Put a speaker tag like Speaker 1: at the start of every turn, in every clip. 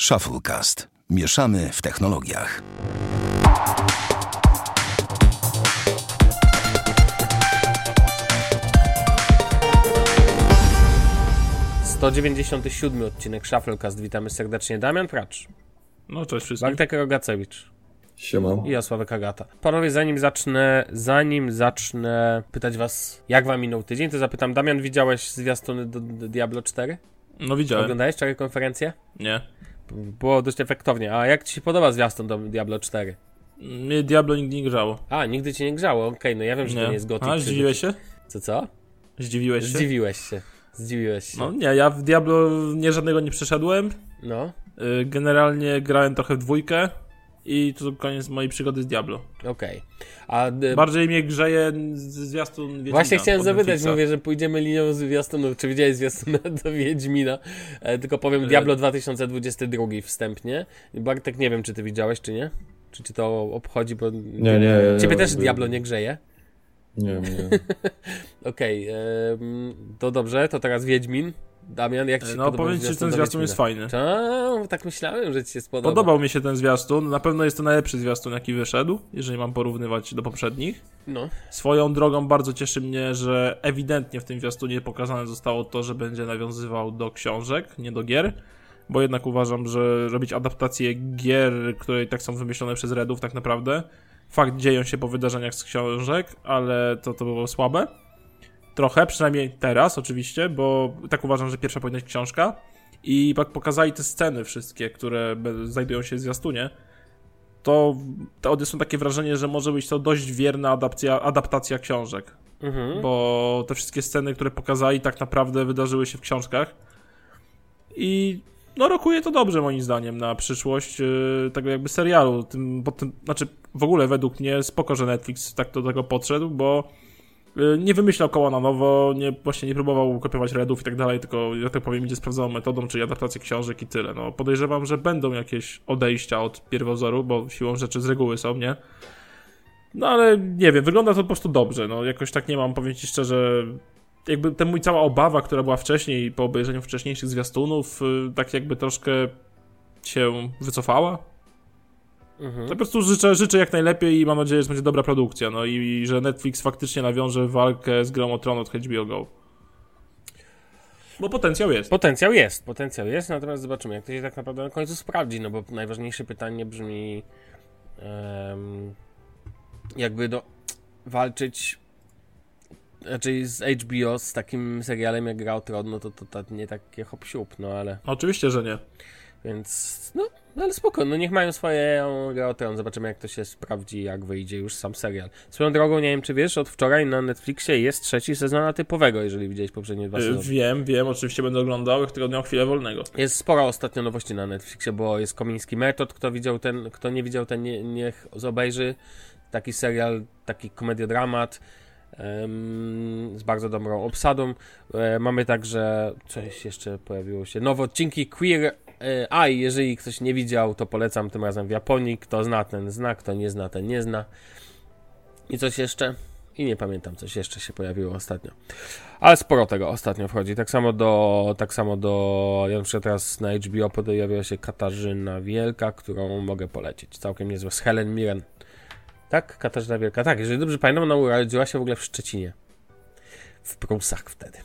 Speaker 1: Shufflecast. Mieszamy w technologiach.
Speaker 2: Dziewięćdziesiąty siódmy odcinek Shufflecast. Witamy serdecznie. Damian Pracz,
Speaker 3: No cześć wszystkim.
Speaker 2: Bartek Rogacewicz
Speaker 4: Siema.
Speaker 2: i Jasławek Agata. Panowie, zanim zacznę, zanim zacznę pytać was, jak wam minął tydzień, to zapytam, Damian, widziałeś zwiastuny do, do Diablo 4?
Speaker 3: No widziałem.
Speaker 2: Oglądałeś wczoraj konferencję?
Speaker 3: Nie.
Speaker 2: Było dość efektownie. A jak ci się podoba zwiastun do Diablo 4?
Speaker 3: Mnie Diablo nigdy nie grzało.
Speaker 2: A, nigdy cię nie grzało. Okej, no ja wiem, że to nie jest gotyk.
Speaker 3: A, zdziwiłeś się?
Speaker 2: Co, co?
Speaker 3: Zdziwiłeś się?
Speaker 2: Zdziwiłeś się. Zdziwiłeś się.
Speaker 3: No nie, ja w Diablo nie żadnego nie przeszedłem.
Speaker 2: No,
Speaker 3: Y, Generalnie grałem trochę w dwójkę i to koniec mojej przygody z Diablo.
Speaker 2: okej. A y,
Speaker 3: Bardziej mnie grzeje z- zwiastun Wiedźmina
Speaker 2: Właśnie chciałem zapytać,
Speaker 3: Netflixa.
Speaker 2: mówię, że pójdziemy linią zwiastunów. Czy widziałeś zwiastuna do Wiedźmina? E, tylko powiem,
Speaker 3: E,
Speaker 2: Diablo 2022 wstępnie. Bartek, nie wiem, czy ty widziałeś, czy nie? Czy ci to obchodzi, bo...
Speaker 4: Nie, nie. ja
Speaker 2: Ciebie też
Speaker 4: jakby-
Speaker 2: Diablo nie grzeje?
Speaker 4: Nie, nie.
Speaker 2: Okej, em, to dobrze, to teraz Wiedźmin. Damian, jak ci się
Speaker 3: No
Speaker 2: podobał
Speaker 3: powiem ci, ten zwiastun jest fajny.
Speaker 2: Ta, tak myślałem, że ci się spodoba.
Speaker 3: Podobał mi się ten zwiastun. Na pewno jest to najlepszy zwiastun, jaki wyszedł, jeżeli mam porównywać do poprzednich.
Speaker 2: No,
Speaker 3: Swoją drogą bardzo cieszy mnie, że ewidentnie w tym zwiastunie pokazane zostało to, że będzie nawiązywał do książek, nie do gier, bo jednak uważam, że robić adaptacje gier, które i tak są wymyślone przez Redów tak naprawdę, fakt dzieją się po wydarzeniach z książek, ale to, to było słabe. Trochę, przynajmniej teraz oczywiście, bo tak uważam, że pierwsza powinna być książka i jak pokazali te sceny wszystkie, które znajdują się w zwiastunie, to, to odniosłem takie wrażenie, że może być to dość wierna adaptacja, adaptacja książek.
Speaker 2: mhm.
Speaker 3: Bo te wszystkie sceny, które pokazali, tak naprawdę wydarzyły się w książkach. I no, rokuje to dobrze, moim zdaniem, na przyszłość yy, tego jakby serialu. Tym, tym, znaczy, w ogóle według mnie spoko, że Netflix tak do tego podszedł, bo nie wymyślał koła na nowo, nie, właśnie nie próbował kopiować Redów i tak dalej, tylko, ja tak powiem, idzie sprawdzoną metodą, czyli adaptację książek i tyle. No, podejrzewam, że będą jakieś odejścia od pierwowzoru, bo siłą rzeczy z reguły są, nie? No ale nie wiem, wygląda to po prostu dobrze. No jakoś tak nie mam, powiem ci szczerze, jakby ten mój cała obawa, która była wcześniej, po obejrzeniu wcześniejszych zwiastunów, y, tak jakby troszkę się wycofała.
Speaker 2: Mhm.
Speaker 3: To po prostu życzę, życzę jak najlepiej i mam nadzieję, że będzie dobra produkcja. No i, i że Netflix faktycznie nawiąże walkę z Grą o Tron od HBO Go. Bo potencjał jest.
Speaker 2: Potencjał jest, potencjał jest, natomiast zobaczymy, jak to się tak naprawdę na końcu sprawdzi, no bo najważniejsze pytanie brzmi em, jakby do walczyć raczej z HBO z takim serialem jak Gra o Tron, no to, to, to nie takie hop no ale
Speaker 3: Oczywiście, że nie.
Speaker 2: Więc no, no ale spoko, no niech mają swoje Gra o Tron, zobaczymy jak to się sprawdzi, jak wyjdzie już sam serial. Swoją drogą, nie wiem czy wiesz, od wczoraj na Netflixie jest trzeci sezon typowego, jeżeli widziałeś poprzednie dwa
Speaker 3: Y,
Speaker 2: sezony.
Speaker 3: Wiem, wiem, oczywiście będę oglądał, tylko miał chwilę wolnego.
Speaker 2: Jest sporo ostatnio nowości na Netflixie, bo jest Komiński Metod, kto widział ten, kto nie widział ten, nie, niech obejrzy. Taki serial, taki komediodramat z bardzo dobrą obsadą. E, mamy także, coś jeszcze pojawiło się, nowe odcinki Queer e, Eye, jeżeli ktoś nie widział, to polecam tym razem w Japonii. Kto zna, ten zna, kto nie zna, ten nie zna. I coś jeszcze? I nie pamiętam, coś jeszcze się pojawiło ostatnio. Ale sporo tego ostatnio wchodzi. Tak samo do, tak samo do, ja na teraz na HBO pojawiła się Katarzyna Wielka, którą mogę polecić. Całkiem niezła, z Helen Mirren. Tak? Katarzyna Wielka. Tak, jeżeli dobrze pamiętam, ona urodziła się w ogóle w Szczecinie. W Prusach wtedy.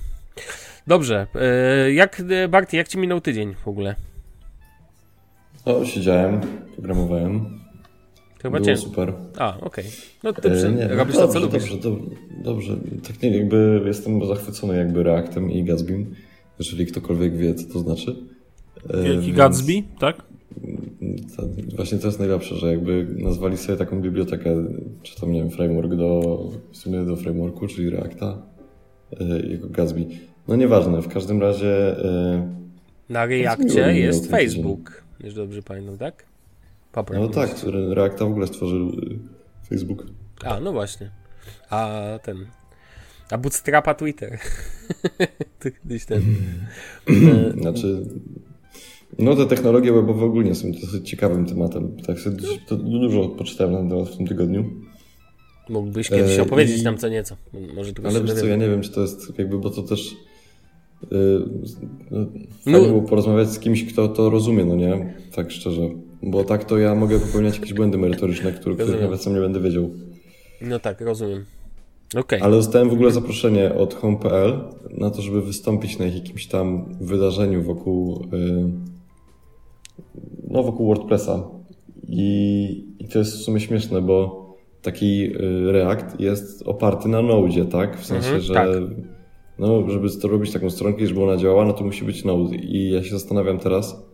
Speaker 2: Dobrze, e, jak, e, Barty, jak ci minął tydzień w ogóle?
Speaker 4: O, siedziałem, programowałem.
Speaker 2: Chyba
Speaker 4: Było
Speaker 2: cię...
Speaker 4: super.
Speaker 2: A, okej. No ty
Speaker 4: E,
Speaker 2: przy...
Speaker 4: nie,
Speaker 2: robisz
Speaker 4: dobrze,
Speaker 2: to, co lubisz.
Speaker 4: dobrze, dobrze, dobrze. Tak nie, jakby jestem zachwycony jakby Reactem i Gatsbym. Jeżeli ktokolwiek wie, co to znaczy. E,
Speaker 3: Wielki
Speaker 4: więc-
Speaker 3: Gatsby, tak?
Speaker 4: To, właśnie to jest najlepsze, że jakby nazwali sobie taką bibliotekę, czy tam, nie wiem, framework do, w sumie do frameworku, czyli Reacta, e, jako Gatsby. No nieważne, w każdym razie
Speaker 2: Na
Speaker 4: mi
Speaker 2: jest
Speaker 4: tydzień.
Speaker 2: Facebook, jeżeli dobrze pamiętam, tak?
Speaker 4: No tak, który Reacta w ogóle stworzył e, Facebook.
Speaker 2: A, no właśnie. A ten. A Bootstrapa Twitter. Kiedyś ten.
Speaker 4: Znaczy, no te technologie webowe ogólnie są dosyć ciekawym tematem. Tak sobie to dużo poczytałem na ten temat w tym tygodniu.
Speaker 2: Mógłbyś kiedyś
Speaker 4: E,
Speaker 2: opowiedzieć
Speaker 4: i-
Speaker 2: nam co nieco. Może tylko
Speaker 4: Ale wiesz co, ja nie wiem, czy to jest jakby, bo to też no, fajnie było porozmawiać z kimś, kto to rozumie, no nie? Tak szczerze. Bo tak to ja mogę popełniać jakieś błędy merytoryczne, których, których nawet sam nie będę wiedział.
Speaker 2: No tak, rozumiem. Okay.
Speaker 4: Ale dostałem w ogóle zaproszenie od Home.pl na to, żeby wystąpić na jakimś tam wydarzeniu wokół, no, wokół WordPressa. I, I to jest w sumie śmieszne, bo taki React jest oparty na Node, tak? W sensie, mhm, że tak. No, żeby to robić taką stronkę, żeby ona działała, no to musi być Node. I ja się zastanawiam teraz,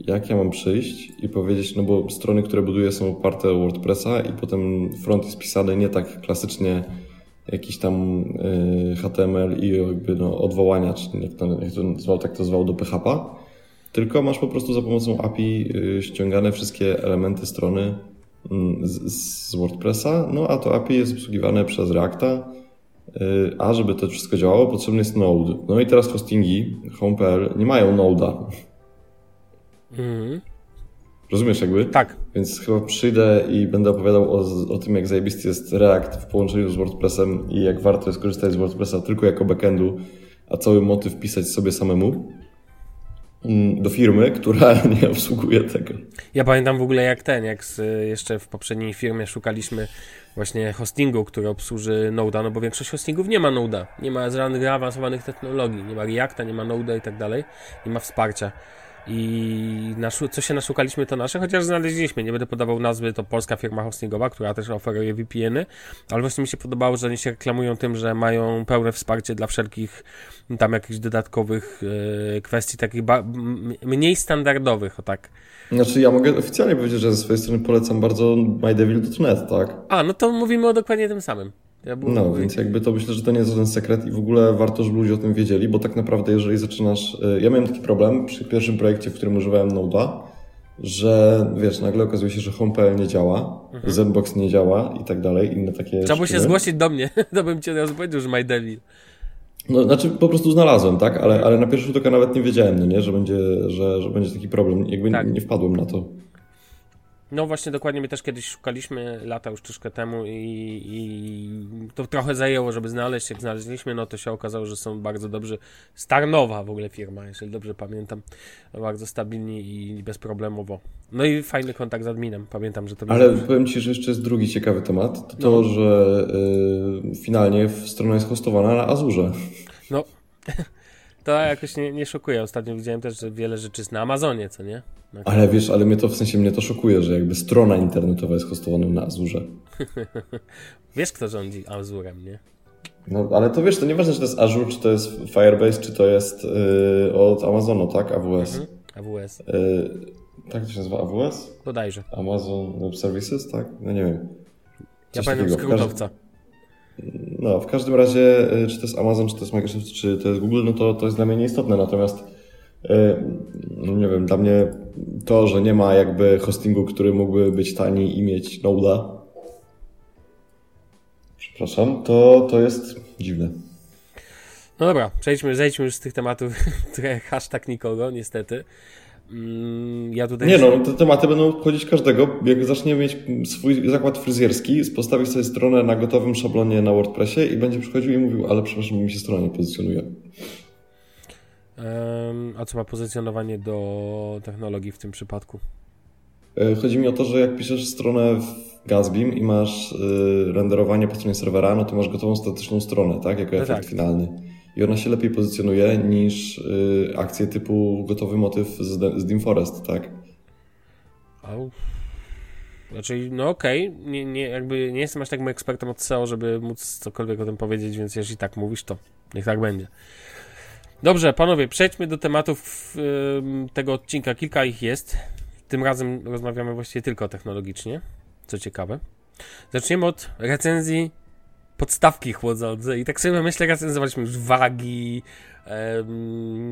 Speaker 4: jak ja mam przyjść i powiedzieć, no bo strony, które buduję są oparte o WordPressa i potem front jest pisany nie tak klasycznie jakiś tam y, HTML i jakby no, odwołania, czy jak to, jak to zwał, tak to zwał do PHP, tylko masz po prostu za pomocą API y, ściągane wszystkie elementy strony mm, z, z WordPressa, no a to API jest obsługiwane przez Reacta, a żeby to wszystko działało, potrzebny jest Node. No i teraz hostingi Home.pl nie mają Node'a. Mhm. Rozumiesz jakby?
Speaker 2: Tak.
Speaker 4: Więc chyba przyjdę i będę opowiadał o, o tym, jak zajebisty jest React w połączeniu z WordPressem i jak warto jest korzystać z WordPressa tylko jako backendu, a cały motyw pisać sobie samemu do firmy, która nie obsługuje tego.
Speaker 2: Ja pamiętam w ogóle jak ten, jak z, jeszcze w poprzedniej firmie szukaliśmy właśnie hostingu, który obsłuży Node'a, no bo większość hostingów nie ma Node'a, nie ma zaawansowanych technologii, nie ma Reacta, nie ma Node'a i tak dalej, nie ma wsparcia. I naszu- co się naszukaliśmy to nasze, chociaż znaleźliśmy, nie będę podawał nazwy, to polska firma hostingowa, która też oferuje VPN-y, ale właśnie mi się podobało, że oni się reklamują tym, że mają pełne wsparcie dla wszelkich tam jakichś dodatkowych e, kwestii, takich mniej standardowych, o tak.
Speaker 4: Znaczy ja mogę oficjalnie powiedzieć, że ze swojej strony polecam bardzo mydevil.net, tak?
Speaker 2: A, no to mówimy o dokładnie tym samym.
Speaker 4: Ja no, więc jakby to myślę, że to nie jest żaden sekret i w ogóle warto, żeby ludzie o tym wiedzieli, bo tak naprawdę jeżeli zaczynasz... Y, ja miałem taki problem przy pierwszym projekcie, w którym używałem Node'a, że wiesz, nagle okazuje się, że HomePL nie działa, mhm. Zenbox nie działa i tak dalej, inne takie
Speaker 2: Trzeba się zgłosić do mnie, to bym ci od razu powiedział, że MyDevil.
Speaker 4: No, znaczy po prostu znalazłem, tak? Ale, ale na pierwszy rzut oka nawet nie wiedziałem, no nie? Że, będzie, że, że będzie taki problem. Jakby tak. nie wpadłem na to.
Speaker 2: No właśnie, dokładnie my też kiedyś szukaliśmy lata już troszkę temu i, i, to trochę zajęło, żeby znaleźć. Jak znaleźliśmy, no to się okazało, że są bardzo dobrzy. Starnowa w ogóle firma, jeżeli dobrze pamiętam. Bardzo stabilni i bezproblemowo. No i fajny kontakt z adminem. Pamiętam, że to
Speaker 4: Ale dobrze. powiem Ci, że jeszcze jest drugi ciekawy temat. To to, no. że y, finalnie strona jest hostowana na Azurze.
Speaker 2: No. To jakoś nie, nie szokuje. Ostatnio widziałem też, że wiele rzeczy jest na Amazonie, co nie?
Speaker 4: Na ale wiesz, ale mnie to w sensie mnie to szokuje, że jakby strona internetowa jest hostowana na Azurze.
Speaker 2: wiesz, kto rządzi Azurem, nie?
Speaker 4: No, ale to wiesz, to nieważne, czy to jest Azure, czy to jest Firebase, czy to jest yy, od Amazonu, tak? AWS. Mhm.
Speaker 2: AWS.
Speaker 4: Yy, tak to się nazywa AWS?
Speaker 2: Bodajże.
Speaker 4: Amazon Web Services, tak? No nie wiem.
Speaker 2: Coś ja pamiętam skrótowca.
Speaker 4: No, w każdym razie, y, czy to jest Amazon, czy to jest Microsoft, czy to jest Google, no to, to jest dla mnie nieistotne. Natomiast, y, no nie wiem, dla mnie to, że nie ma jakby hostingu, który mógłby być tani i mieć Node'a, przepraszam, to, to jest dziwne.
Speaker 2: No dobra, przejdźmy, zejdźmy już z tych tematów, które hashtag nikogo, niestety.
Speaker 4: Mm, ja tutaj... Nie no, te tematy będą obchodzić każdego. Jak zacznie mieć swój zakład fryzjerski, postawi sobie stronę na gotowym szablonie na WordPressie i będzie przychodził i mówił, ale przepraszam, mi się strona nie pozycjonuje.
Speaker 2: A co ma pozycjonowanie do technologii w tym przypadku?
Speaker 4: E, chodzi mi o to, że jak piszesz stronę w Gatsbym i masz y, renderowanie po stronie serwera, no to masz gotową statyczną stronę, tak? Jako no efekt tak. finalny i ona się lepiej pozycjonuje niż y, akcje typu gotowy motyw z, z Dim Forest, tak?
Speaker 2: Oh. Znaczy, no okej, okay. nie, nie, jakby nie jestem aż takim ekspertem od SEO, żeby móc cokolwiek o tym powiedzieć, więc jeśli tak mówisz, to niech tak będzie. Dobrze, panowie, przejdźmy do tematów tego odcinka. Kilka ich jest. Tym razem rozmawiamy właściwie tylko technologicznie, co ciekawe. Zaczniemy od recenzji podstawki chłodzące i tak sobie myślę, recenzowaliśmy już wagi. Um,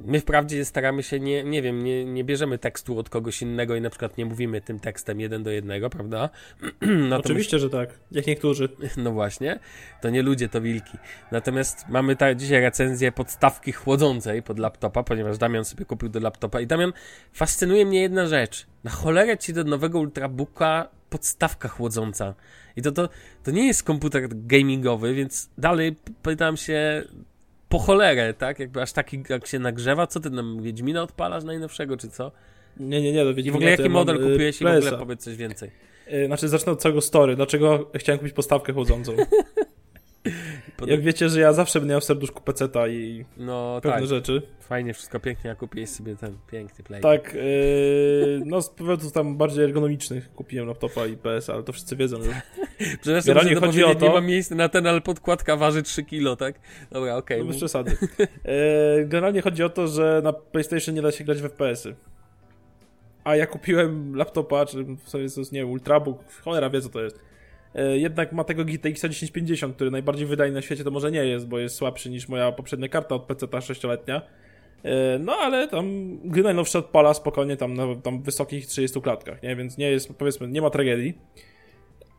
Speaker 2: my wprawdzie staramy się, nie, nie wiem, nie, nie bierzemy tekstu od kogoś innego i na przykład nie mówimy tym tekstem jeden do jednego, prawda?
Speaker 3: Natomiast, Oczywiście, że tak, jak niektórzy.
Speaker 2: No właśnie, to nie ludzie, to wilki. Natomiast mamy ta, dzisiaj recenzję podstawki chłodzącej pod laptopa, ponieważ Damian sobie kupił do laptopa i Damian, fascynuje mnie jedna rzecz. Na cholerę ci do nowego Ultrabooka podstawka chłodząca. I to, to, to nie jest komputer gamingowy, więc dalej pytam się, po cholerę, tak? Jakby aż taki, jak się nagrzewa, co ty nam Wiedźmina odpalasz najnowszego, czy co?
Speaker 3: Nie, nie, nie, do
Speaker 2: I w ogóle jaki model kupiłeś i w ogóle powiedz coś więcej.
Speaker 3: Yy, znaczy zacznę od całego story. Dlaczego chciałem kupić postawkę chłodzącą? Jak wiecie, że ja zawsze będę miał w serduszku peceta i no, pewne tak. rzeczy.
Speaker 2: Fajnie, wszystko pięknie, a kupiłeś sobie ten piękny play.
Speaker 3: Tak, yy, no z powodów tam bardziej ergonomicznych kupiłem laptopa i PS, ale to wszyscy wiedzą już.
Speaker 2: Przepraszam, Generalnie że chodzi o to... nie ma miejsca na ten, ale podkładka waży 3 kilo, tak? Dobra, okej. Okay.
Speaker 3: No bez przesady. Yy, generalnie chodzi o to, że na PlayStation nie da się grać w FPS-y. A ja kupiłem laptopa, czy w sobie nie wiem, Ultrabook, cholera wie co to jest jednak ma tego GTX 1050, który najbardziej wydajny na świecie to może nie jest, bo jest słabszy niż moja poprzednia karta od PC ta 6-letnia. E, no ale tam gry najnowsze odpala spokojnie tam na tam wysokich 30 klatkach, nie? Więc nie jest, powiedzmy, nie ma tragedii.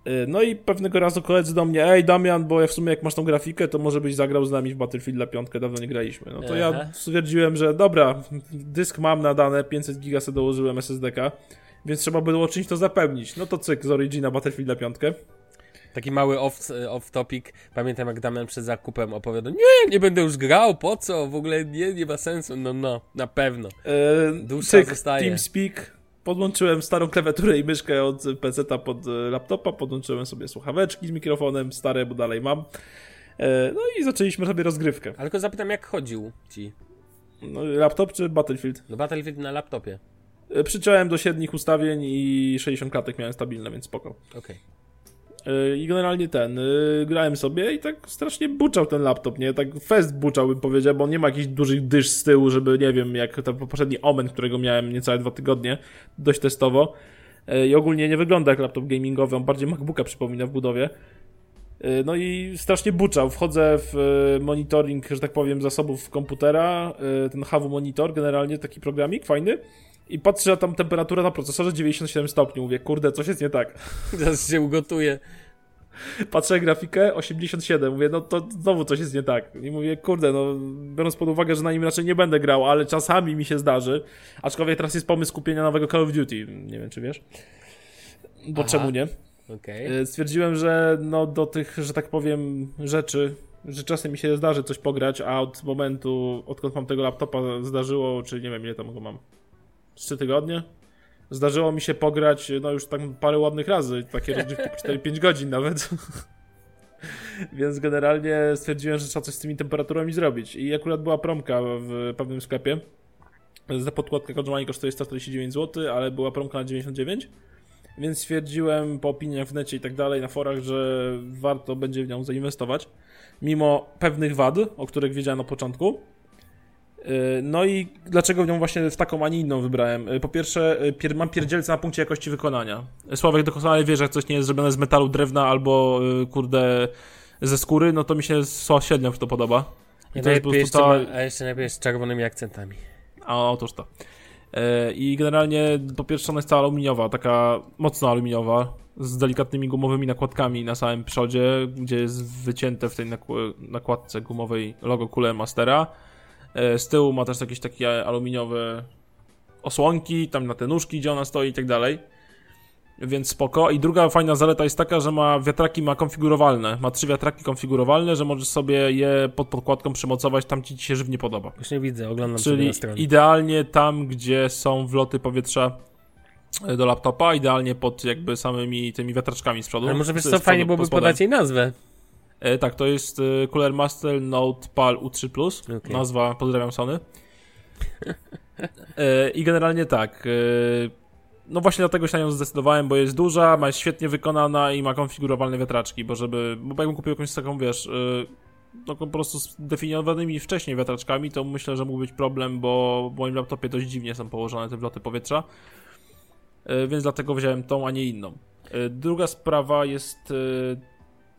Speaker 3: E, no i pewnego razu koledzy do mnie, ej Damian, bo ja w sumie jak masz tą grafikę, to może byś zagrał z nami w Battlefield 5, dawno nie graliśmy. No to Aha. ja stwierdziłem, że dobra, dysk mam nadane, 500 giga sobie dołożyłem SSD-ka, więc trzeba było czymś to zapełnić. No to cyk z Origina Battlefield 5.
Speaker 2: Taki mały off, off. Pamiętam jak Damian przed zakupem opowiadał, nie, nie będę już grał, po co? W ogóle nie, nie ma sensu. No, no, na pewno. Eee,
Speaker 3: Dusza zostaje. TeamSpeak. Podłączyłem starą klawiaturę i myszkę od PC-a pod e, laptopa, podłączyłem sobie słuchaweczki z mikrofonem, stare, bo dalej mam. Eee, no i zaczęliśmy sobie rozgrywkę.
Speaker 2: Ale tylko zapytam, jak chodził ci?
Speaker 3: No, laptop czy Battlefield?
Speaker 2: No Battlefield na laptopie.
Speaker 3: E, przyciąłem do średnich ustawień i 60 klatek miałem stabilne, więc spoko.
Speaker 2: Okej. Okay.
Speaker 3: I generalnie ten, y, grałem sobie i tak strasznie buczał ten laptop, nie? Tak fest buczał bym powiedział, bo on nie ma jakichś dużych dysz z tyłu, żeby, nie wiem, jak ten poprzedni Omen, którego miałem niecałe dwa tygodnie, dość testowo. Y, I ogólnie nie wygląda jak laptop gamingowy, on bardziej MacBooka przypomina w budowie. No i strasznie buczał. Wchodzę w monitoring, że tak powiem, zasobów komputera, ten HW Monitor, generalnie taki programik fajny. I patrzę, że tam temperatura na procesorze 97 stopni. Mówię, kurde, coś jest nie tak.
Speaker 2: Zaraz się ugotuje.
Speaker 3: Patrzę grafikę 87, mówię, no to znowu coś jest nie tak. I mówię, kurde, no biorąc pod uwagę, że na nim raczej nie będę grał, ale czasami mi się zdarzy. Aczkolwiek teraz jest pomysł kupienia nowego Call of Duty. Nie wiem, czy wiesz. Bo Aha. czemu nie?
Speaker 2: Okay.
Speaker 3: Stwierdziłem, że no do tych, że tak powiem, rzeczy, że czasem mi się zdarzy coś pograć, a od momentu, odkąd mam tego laptopa zdarzyło, czy nie wiem ile tam go mam, 3 tygodnie. Zdarzyło mi się pograć, no już tak parę ładnych razy, takie rozgrywki po 4-5 godzin nawet. Więc generalnie stwierdziłem, że trzeba coś z tymi temperaturami zrobić. I akurat była promka w pewnym sklepie. Za podkładkę normalnie kosztuje 149 zł, ale była promka na 99. Więc stwierdziłem po opiniach w necie i tak dalej, na forach, że warto będzie w nią zainwestować. Mimo pewnych wad, o których wiedziałem na początku. Y, no i dlaczego ją właśnie w taką, a nie inną wybrałem? Y, po pierwsze, y, pier mam pierdzielce na punkcie jakości wykonania. Sławek doskonale wie, że jak coś nie jest zrobione z metalu, drewna albo, kurde, ze skóry, no to mi się średnio to podoba.
Speaker 2: I to jest po prostu cała... A jeszcze najpierw z czerwonymi akcentami.
Speaker 3: A otóż to. I generalnie po pierwsze ona jest cała aluminiowa, taka mocno aluminiowa, z delikatnymi gumowymi nakładkami na samym przodzie, gdzie jest wycięte w tej nakładce gumowej logo Cooler Mastera z tyłu ma też jakieś takie aluminiowe osłonki, tam na te nóżki, gdzie ona stoi i tak dalej. Więc spoko. I druga fajna zaleta jest taka, że ma wiatraki ma konfigurowalne. Ma trzy wiatraki konfigurowalne, że możesz sobie je pod podkładką przymocować tam, gdzie ci się żywnie podoba.
Speaker 2: Właśnie widzę, oglądam
Speaker 3: Czyli
Speaker 2: sobie na
Speaker 3: idealnie tam, gdzie są wloty powietrza e, do laptopa, idealnie pod jakby samymi tymi wiatraczkami z przodu.
Speaker 2: Ale może wiesz co, fajnie byłoby podać jej nazwę.
Speaker 3: E, tak, to jest e, Cooler Master Note PAL U3+. Plus. Okay. Nazwa, pozdrawiam Sony. E, I generalnie tak. E, no właśnie dlatego się na nią zdecydowałem, bo jest duża, ma jest świetnie wykonana i ma konfigurowalne wiatraczki, bo żeby, bo jakbym kupił jakąś taką, wiesz, e, no po prostu zdefiniowanymi wcześniej wiatraczkami, to myślę, że mógł być problem, bo w moim laptopie dość dziwnie są położone te wloty powietrza, e, więc dlatego wziąłem tą, a nie inną. Druga sprawa jest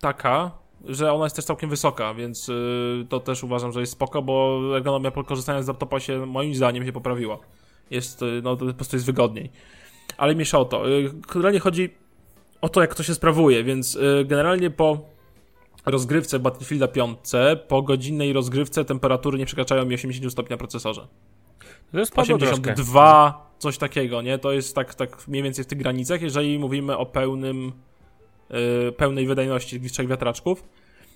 Speaker 3: taka, że ona jest też całkiem wysoka, więc y, to też uważam, że jest spoko, bo ergonomia korzystania z laptopa się moim zdaniem się poprawiła. Jest, y, no to po prostu jest wygodniej. Ale mniejsza o to. Y, generalnie chodzi o to, jak to się sprawuje, więc generalnie po rozgrywce Battlefielda 5, po godzinnej rozgrywce temperatury nie przekraczają mi 80 stopni na procesorze.
Speaker 2: To jest
Speaker 3: 82, troszkę. coś takiego, nie? To jest tak, tak mniej więcej w tych granicach, jeżeli mówimy o pełnym pełnej wydajności tych trzech wiatraczków.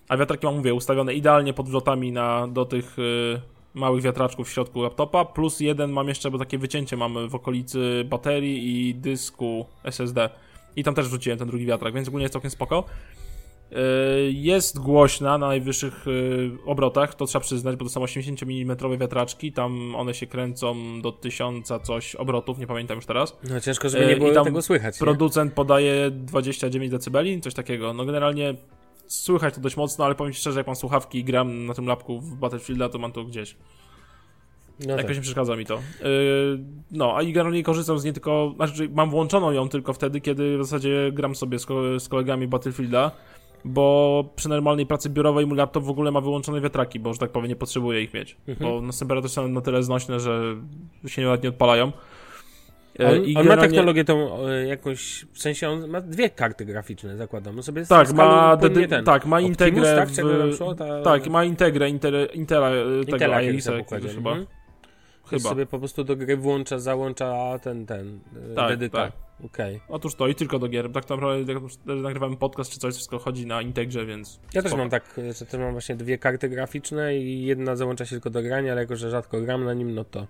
Speaker 3: a wiatraki mam, mówię, ustawione idealnie pod wlotami na, do tych y, małych wiatraczków w środku laptopa, plus jeden mam jeszcze, bo takie wycięcie mam w okolicy baterii i dysku SSD. I tam też wrzuciłem ten drugi wiatrak, więc ogólnie jest całkiem spoko. Y, jest głośna na najwyższych y, obrotach, to trzeba przyznać, bo to są 80 mm wiatraczki, tam one się kręcą do 1000 coś obrotów, nie pamiętam już teraz.
Speaker 2: No ciężko, żeby nie
Speaker 3: Y,
Speaker 2: było
Speaker 3: i tam
Speaker 2: tego słychać. nie?
Speaker 3: Producent podaje 29 dB, coś takiego. No generalnie słychać to dość mocno, ale powiem szczerze, jak mam słuchawki i gram na tym lapku w Battlefielda, to mam to gdzieś.
Speaker 2: No
Speaker 3: Jakoś
Speaker 2: tak.
Speaker 3: nie przeszkadza mi to. Yy, no, a i generalnie korzystam z niej tylko, znaczy mam włączoną ją tylko wtedy, kiedy w zasadzie gram sobie z, ko- z kolegami Battlefielda, bo przy normalnej pracy biurowej mój laptop w ogóle ma wyłączone wiatraki, bo, że tak powiem, nie potrzebuję ich mieć.
Speaker 2: Mhm.
Speaker 3: Bo no, temperatury są na tyle znośne, że się nawet nie odpalają. Yy,
Speaker 2: On,
Speaker 3: i
Speaker 2: on ma technologię tą e, jakąś, w sensie on ma dwie karty graficzne, zakładam. On sobie
Speaker 3: Tak, ma, dedy-
Speaker 2: ten.
Speaker 3: tak, ma
Speaker 2: Optimus,
Speaker 3: integrę
Speaker 2: tak?
Speaker 3: w,
Speaker 2: szło? Ta-
Speaker 3: tak, ma integrę Intel, Intela, e, tego
Speaker 2: Intela na
Speaker 3: jakiegoś
Speaker 2: pokładzie.
Speaker 3: chyba.
Speaker 2: Mhm.
Speaker 3: Chyba.
Speaker 2: sobie po prostu do gry włącza, załącza ten, ten, e,
Speaker 3: Tak,
Speaker 2: dedyka.
Speaker 3: tak.
Speaker 2: Okej.
Speaker 3: Otóż to i tylko do gier. Tak naprawdę nagrywamy podcast czy coś, wszystko chodzi na Integrze, więc
Speaker 2: Ja też
Speaker 3: spoko.
Speaker 2: mam tak, że też mam właśnie dwie karty graficzne i jedna załącza się tylko do grania, ale jako, że rzadko gram na nim, no to...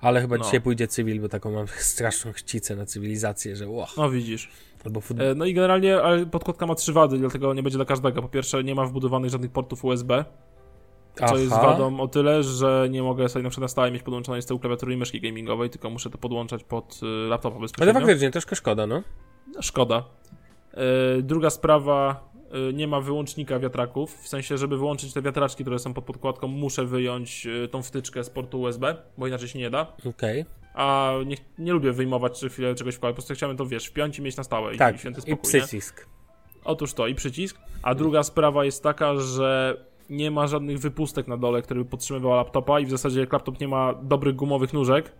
Speaker 2: Ale chyba
Speaker 3: No.
Speaker 2: dzisiaj pójdzie cywil, bo taką mam straszną chcicę na cywilizację, że ło,
Speaker 3: No widzisz.
Speaker 2: albo futbol.
Speaker 3: E, No i generalnie podkładka ma trzy wady, dlatego nie będzie dla każdego. Po pierwsze, nie ma wbudowanych żadnych portów USB, co jest wadą o tyle, że nie mogę sobie na przykład na stałe mieć podłączonej z tyłu klawiatury i myszki gamingowej, tylko muszę to podłączać pod y, laptopa
Speaker 2: Ale
Speaker 3: bezpośrednio.
Speaker 2: faktycznie, troszkę szkoda, no.
Speaker 3: Szkoda. E, Druga sprawa, e, nie ma wyłącznika wiatraków, w sensie, żeby wyłączyć te wiatraczki, które są pod podkładką, muszę wyjąć e, tą wtyczkę z portu USB, bo inaczej się nie da.
Speaker 2: Okej.
Speaker 3: A nie, nie lubię wyjmować czy chwilę czegoś w po prostu chciałem to, wiesz, wpiąć i mieć na stałe i,
Speaker 2: Tak,
Speaker 3: i święty
Speaker 2: i
Speaker 3: spokój, nie?
Speaker 2: przycisk.
Speaker 3: Otóż to, i przycisk. A druga sprawa jest taka, że nie ma żadnych wypustek na dole, które by podtrzymywały laptopa i w zasadzie jak laptop nie ma dobrych gumowych nóżek,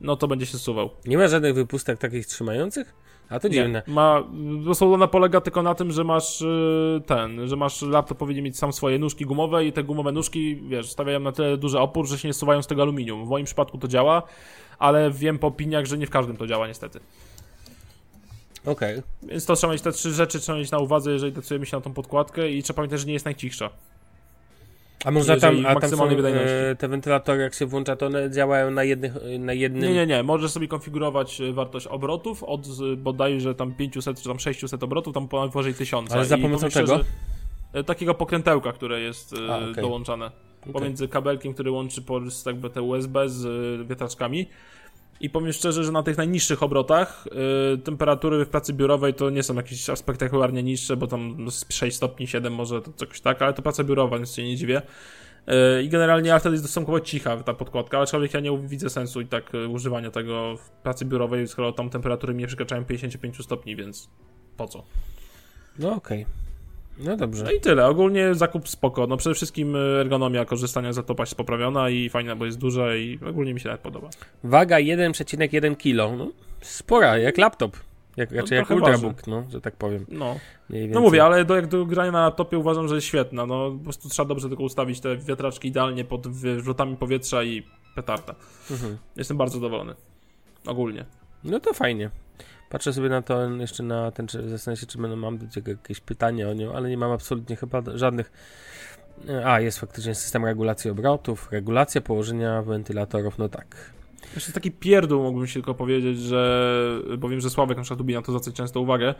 Speaker 3: no to będzie się suwał.
Speaker 2: Nie ma żadnych wypustek takich trzymających? A to dziwne.
Speaker 3: Nie. Ma, po prostu ona polega tylko na tym, że masz y, ten, że masz laptop powinien mieć sam swoje nóżki gumowe i te gumowe nóżki, wiesz, stawiają na tyle duży opór, że się nie suwają z tego aluminium. W moim przypadku to działa, ale wiem po opiniach, że nie w każdym to działa niestety.
Speaker 2: Okej.
Speaker 3: Więc to trzeba mieć te trzy rzeczy, trzeba mieć na uwadze, jeżeli decydujemy się na tą podkładkę i trzeba pamiętać, że nie jest najcichsza.
Speaker 2: A można tam, a tam są e, te wentylatory, jak się włącza, to one działają na, jednych, na jednym...
Speaker 3: Nie, nie, nie. Możesz sobie konfigurować y, wartość obrotów od bodajże tam 500 czy tam 600 obrotów, tam powyżej 1000.
Speaker 2: Ale za pomocą czego?
Speaker 3: y, Takiego pokrętełka, które jest y,
Speaker 2: A, okej.
Speaker 3: dołączane.
Speaker 2: Okej.
Speaker 3: Pomiędzy kabelkiem, który łączy po, jakby te USB z wiatraczkami. I powiem szczerze, że na tych najniższych obrotach y, temperatury w pracy biurowej to nie są jakieś spektakularnie niższe, bo tam z 6 stopni, 7 może to coś tak, ale to praca biurowa, więc się nie dziwię. Y, I generalnie a wtedy jest stosunkowo cicha ta podkładka, aczkolwiek ja nie widzę sensu i tak y, używania tego w pracy biurowej, skoro tam temperatury nie przekraczają 55 stopni, więc po co?
Speaker 2: No okej. No dobrze.
Speaker 3: No i tyle. Ogólnie zakup spoko. No przede wszystkim y, ergonomia korzystania z laptopa jest poprawiona i fajna, bo jest duża i ogólnie mi się nawet podoba.
Speaker 2: Waga 1,1 kg. No, spora, jak laptop. Jak,
Speaker 3: No,
Speaker 2: raczej jak
Speaker 3: trochę
Speaker 2: ultrabook, no, że tak powiem.
Speaker 3: No. No mówię, ale do, jak do grania na laptopie uważam, że jest świetna. No po prostu trzeba dobrze tylko ustawić te wiatraczki idealnie pod wrzutami powietrza i petarda.
Speaker 2: Mhm.
Speaker 3: Jestem bardzo zadowolony. Ogólnie.
Speaker 2: No to fajnie. Patrzę sobie na to jeszcze na ten, czy zastanawiam się, czy będę, mam jakieś pytanie o nią, ale nie mam absolutnie chyba żadnych. A, jest faktycznie system regulacji obrotów, regulacja położenia wentylatorów, no tak.
Speaker 3: Jeszcze taki pierdół mógłbym się tylko powiedzieć, że bo wiem, że Sławek na przykład lubi na to zwracać często uwagę,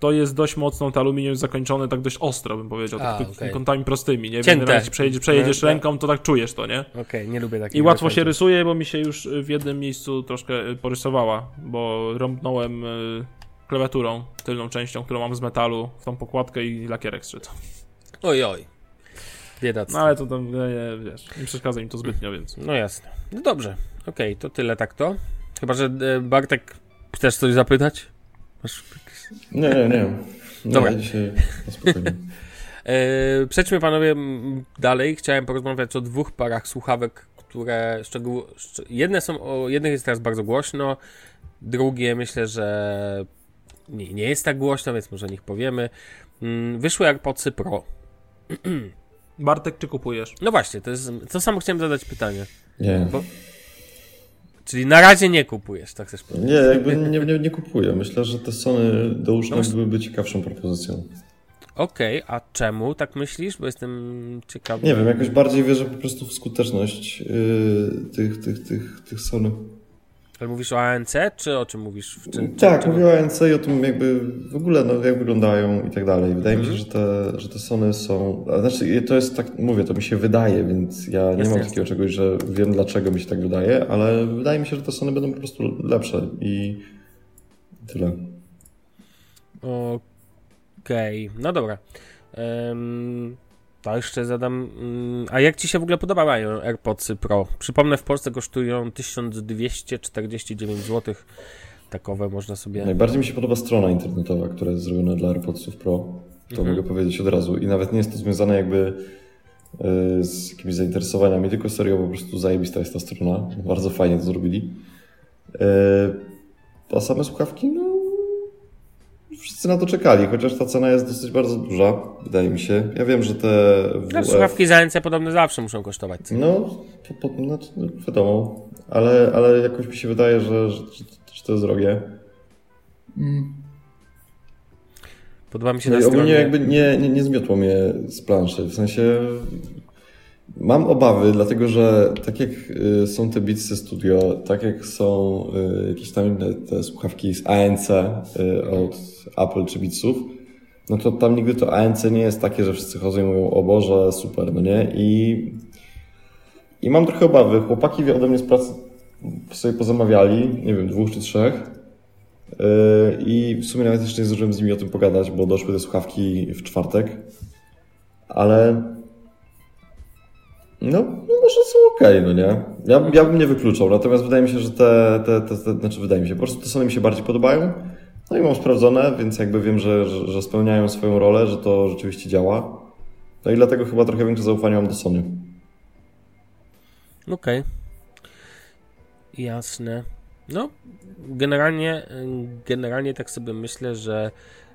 Speaker 3: to jest dość mocno, to aluminium jest zakończone tak dość ostro, bym powiedział,
Speaker 2: A,
Speaker 3: tak
Speaker 2: okej.
Speaker 3: kątami prostymi, nie?
Speaker 2: Cięte.
Speaker 3: Generalnie przejedziesz, przejedziesz ręką, to tak czujesz to, nie?
Speaker 2: Okej, nie lubię takich
Speaker 3: I łatwo się rysuje, bo mi się już w jednym miejscu troszkę y, porysowała, bo rąbnąłem y, klawiaturą, tylną częścią, którą mam z metalu, w tą pokładkę i lakierek zszedł.
Speaker 2: Oj, oj. Biedactwo.
Speaker 3: No ale to tam, wiesz, nie przeszkadza im to zbytnio, więc...
Speaker 2: No jasne. No dobrze. Okej, to tyle tak to. Chyba, że e, Bartek chcesz coś zapytać? Masz
Speaker 4: Nie, nie, nie. nie
Speaker 2: Dobra.
Speaker 4: dzisiaj spokojnie.
Speaker 2: E, przejdźmy panowie dalej. Chciałem porozmawiać o dwóch parach słuchawek, które szczegół... szcz- jedne są o jednych jest teraz bardzo głośno, drugie myślę, że nie, nie jest tak głośno, więc może o nich powiemy. Mm, Wyszły AirPodsy Pro.
Speaker 3: Bartek, czy kupujesz?
Speaker 2: No właśnie, to jest to samo chciałem zadać pytanie.
Speaker 4: Nie.
Speaker 2: Bo- Czyli na razie nie kupujesz, tak chcesz powiedzieć.
Speaker 4: Nie, jakby nie, nie, nie kupuję. Myślę, że te Sony do
Speaker 2: No
Speaker 4: usznych byłyby ciekawszą propozycją.
Speaker 2: Okej, a czemu tak myślisz? Bo jestem ciekawy.
Speaker 4: Nie wiem, jakoś bardziej wierzę po prostu w skuteczność yy, tych, tych, tych, tych Sony.
Speaker 2: Ale mówisz o ANC, czy o czym mówisz? W czym,
Speaker 4: Tak,
Speaker 2: czym-
Speaker 4: mówię o ANC i o tym jakby w ogóle no, jak wyglądają i tak dalej. Wydaje mi się,
Speaker 2: Mhm.
Speaker 4: że te, że te Sony są... Znaczy to jest tak, mówię, to mi się wydaje, więc ja nie
Speaker 2: Jasne,
Speaker 4: mam
Speaker 2: jasne.
Speaker 4: takiego czegoś, że wiem dlaczego mi się tak wydaje, ale wydaje mi się, że te Sony będą po prostu lepsze i tyle.
Speaker 2: Okej, no dobra. Um, to jeszcze zadam. mm, a jak ci się w ogóle podobają AirPodsy Pro? Przypomnę, w Polsce kosztują 1249 zł. Takowe można sobie.
Speaker 4: Najbardziej mi się podoba strona internetowa, która jest zrobiona dla AirPodsów Pro. To
Speaker 2: Mhm.
Speaker 4: mogę powiedzieć od razu. I nawet nie jest to związane jakby y, z jakimiś zainteresowaniami, tylko serio po prostu zajebista jest ta strona. Bardzo fajnie to zrobili. Y, A same słuchawki, no wszyscy na to czekali, chociaż ta cena jest dosyć bardzo duża, wydaje mi się. Ja wiem, że te
Speaker 2: No,
Speaker 4: WF...
Speaker 2: słuchawki za ANC podobne zawsze muszą kosztować. co?
Speaker 4: No, po, po, znaczy, no, wiadomo, ale, ale jakoś mi się wydaje, że, że, że, że to jest drogie.
Speaker 2: Podoba mi się
Speaker 4: No
Speaker 2: na
Speaker 4: i ogólnie
Speaker 2: stronie.
Speaker 4: jakby nie, nie, nie zmiotło mnie z planszy. W sensie mam obawy, dlatego że tak jak y, są te Beatsy Studio, tak jak są y, jakieś tam inne te słuchawki z ANC y, od Apple czy Beatsów, no to tam nigdy to ANC nie jest takie, że wszyscy chodzą i mówią o Boże, super, no nie? I, i mam trochę obawy. Chłopaki ode mnie z pracy sobie pozamawiali, nie wiem, dwóch czy trzech. I w sumie nawet jeszcze nie zdążyłem z nimi o tym pogadać, bo doszły te słuchawki w czwartek. Ale. No, no może są ok, no nie? Ja, ja bym nie wykluczał, natomiast wydaje mi się, że te, te, te, te znaczy wydaje mi się, po prostu te Sony mi się bardziej podobają. No i mam sprawdzone, więc jakby wiem, że, że, że spełniają swoją rolę, że to rzeczywiście działa. No i dlatego chyba trochę większe zaufanie mam do Sony.
Speaker 2: Okej. Jasne. No, generalnie, generalnie tak sobie myślę, że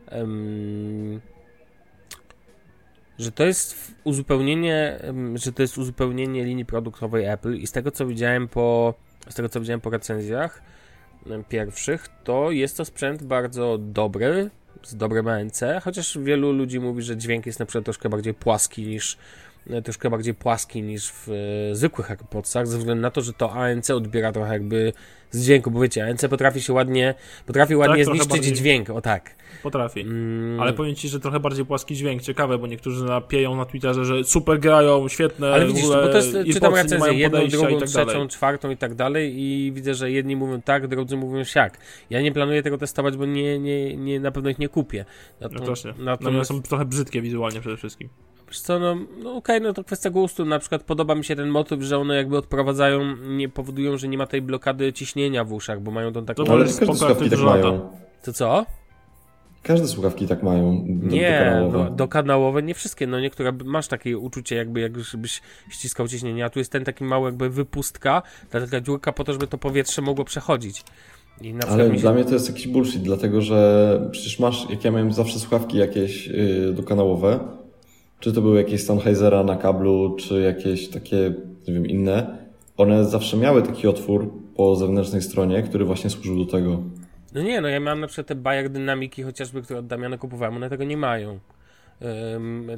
Speaker 2: em, że to jest uzupełnienie, że to jest uzupełnienie linii produktowej Apple i z tego co widziałem po z tego co widziałem po recenzjach pierwszych, to jest to sprzęt bardzo dobry, z dobrym ANC, chociaż wielu ludzi mówi, że dźwięk jest na przykład troszkę bardziej płaski niż troszkę bardziej płaski niż w e, zwykłych AirPodsach, ze względu na to, że to ANC odbiera trochę jakby z dźwięku, bo wiecie, ANC potrafi się ładnie, potrafi ładnie
Speaker 3: trochę
Speaker 2: zniszczyć
Speaker 3: bardziej.
Speaker 2: dźwięk, o tak.
Speaker 3: Potrafi.
Speaker 2: Mm,
Speaker 3: Ale powiem ci, że trochę bardziej płaski dźwięk. Ciekawe, bo niektórzy napieją na Twitterze, że super grają, świetne.
Speaker 2: ale widzisz,
Speaker 3: ogóle
Speaker 2: bo to jest,
Speaker 3: earpodsy
Speaker 2: czytam recenzję, jedną, drugą,
Speaker 3: tak
Speaker 2: trzecią,
Speaker 3: dalej.
Speaker 2: czwartą i tak dalej i widzę, że jedni mówią tak, drudzy mówią siak. Ja nie planuję tego testować, bo nie, nie, nie, na pewno ich nie kupię.
Speaker 3: No
Speaker 2: Nato-
Speaker 3: też nie.
Speaker 2: natomiast-
Speaker 3: Natomiast są trochę brzydkie wizualnie przede wszystkim.
Speaker 2: Wiesz co, no, no okej, no to kwestia gustu. Na przykład podoba mi się ten motyw, że one jakby odprowadzają, nie powodują, że nie ma tej blokady ciśnienia w uszach, bo mają tą taką...
Speaker 3: Dobra,
Speaker 4: Ale każde słuchawki
Speaker 3: to
Speaker 4: tak mają.
Speaker 2: To co?
Speaker 4: Każde słuchawki tak mają. do-
Speaker 2: Nie,
Speaker 4: dokanałowe.
Speaker 2: no, dokanałowe nie wszystkie, no niektóre masz takie uczucie jakby jakbyś ściskał ciśnienie, a tu jest ten taki mały jakby wypustka, ta taka dziurka po to, żeby to powietrze mogło przechodzić. I na przykład
Speaker 4: Ale
Speaker 2: mi się...
Speaker 4: dla mnie to jest jakiś bullshit, dlatego że przecież masz, jak ja miałem zawsze słuchawki jakieś yy, dokanałowe, czy to były jakieś Sennheisera na kablu, czy jakieś takie, nie wiem, inne, one zawsze miały taki otwór po zewnętrznej stronie, który właśnie służył do tego.
Speaker 2: No nie, no ja miałem na przykład te Bayer Dynamiki chociażby, które od Damiana kupowałem, one tego nie mają.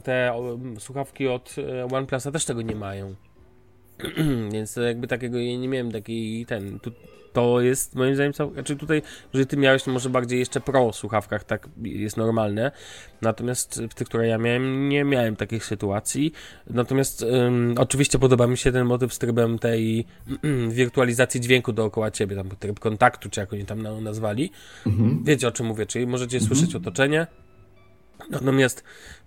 Speaker 2: Te słuchawki od e, OnePlusa też tego nie mają. Więc jakby takiego ja nie miałem takiej ten. Tu, to jest moim zdaniem cał... znaczy tutaj, że ty miałeś może bardziej jeszcze pro słuchawkach, tak jest normalne. Natomiast w tych, które ja miałem, nie miałem takich sytuacji. Natomiast oczywiście podoba mi się ten motyw z trybem tej wirtualizacji dźwięku dookoła ciebie, tam tryb kontaktu, czy jak oni tam na- nazwali. Wiecie o czym mówię, czyli możecie słyszeć otoczenie. Natomiast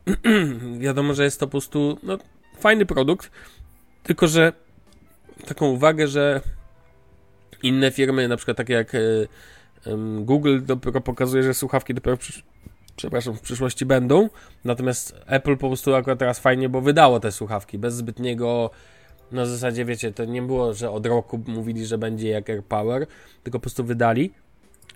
Speaker 2: wiadomo, że jest to po prostu no, fajny produkt, tylko że taką uwagę, że inne firmy, na przykład takie jak e, Google, dopiero pokazuje, że słuchawki dopiero w, przysz- przepraszam, w przyszłości będą, natomiast Apple po prostu akurat teraz fajnie, bo wydało te słuchawki bez zbytniego na zasadzie, wiecie, to nie było, że od roku mówili, że będzie jak AirPower, tylko po prostu wydali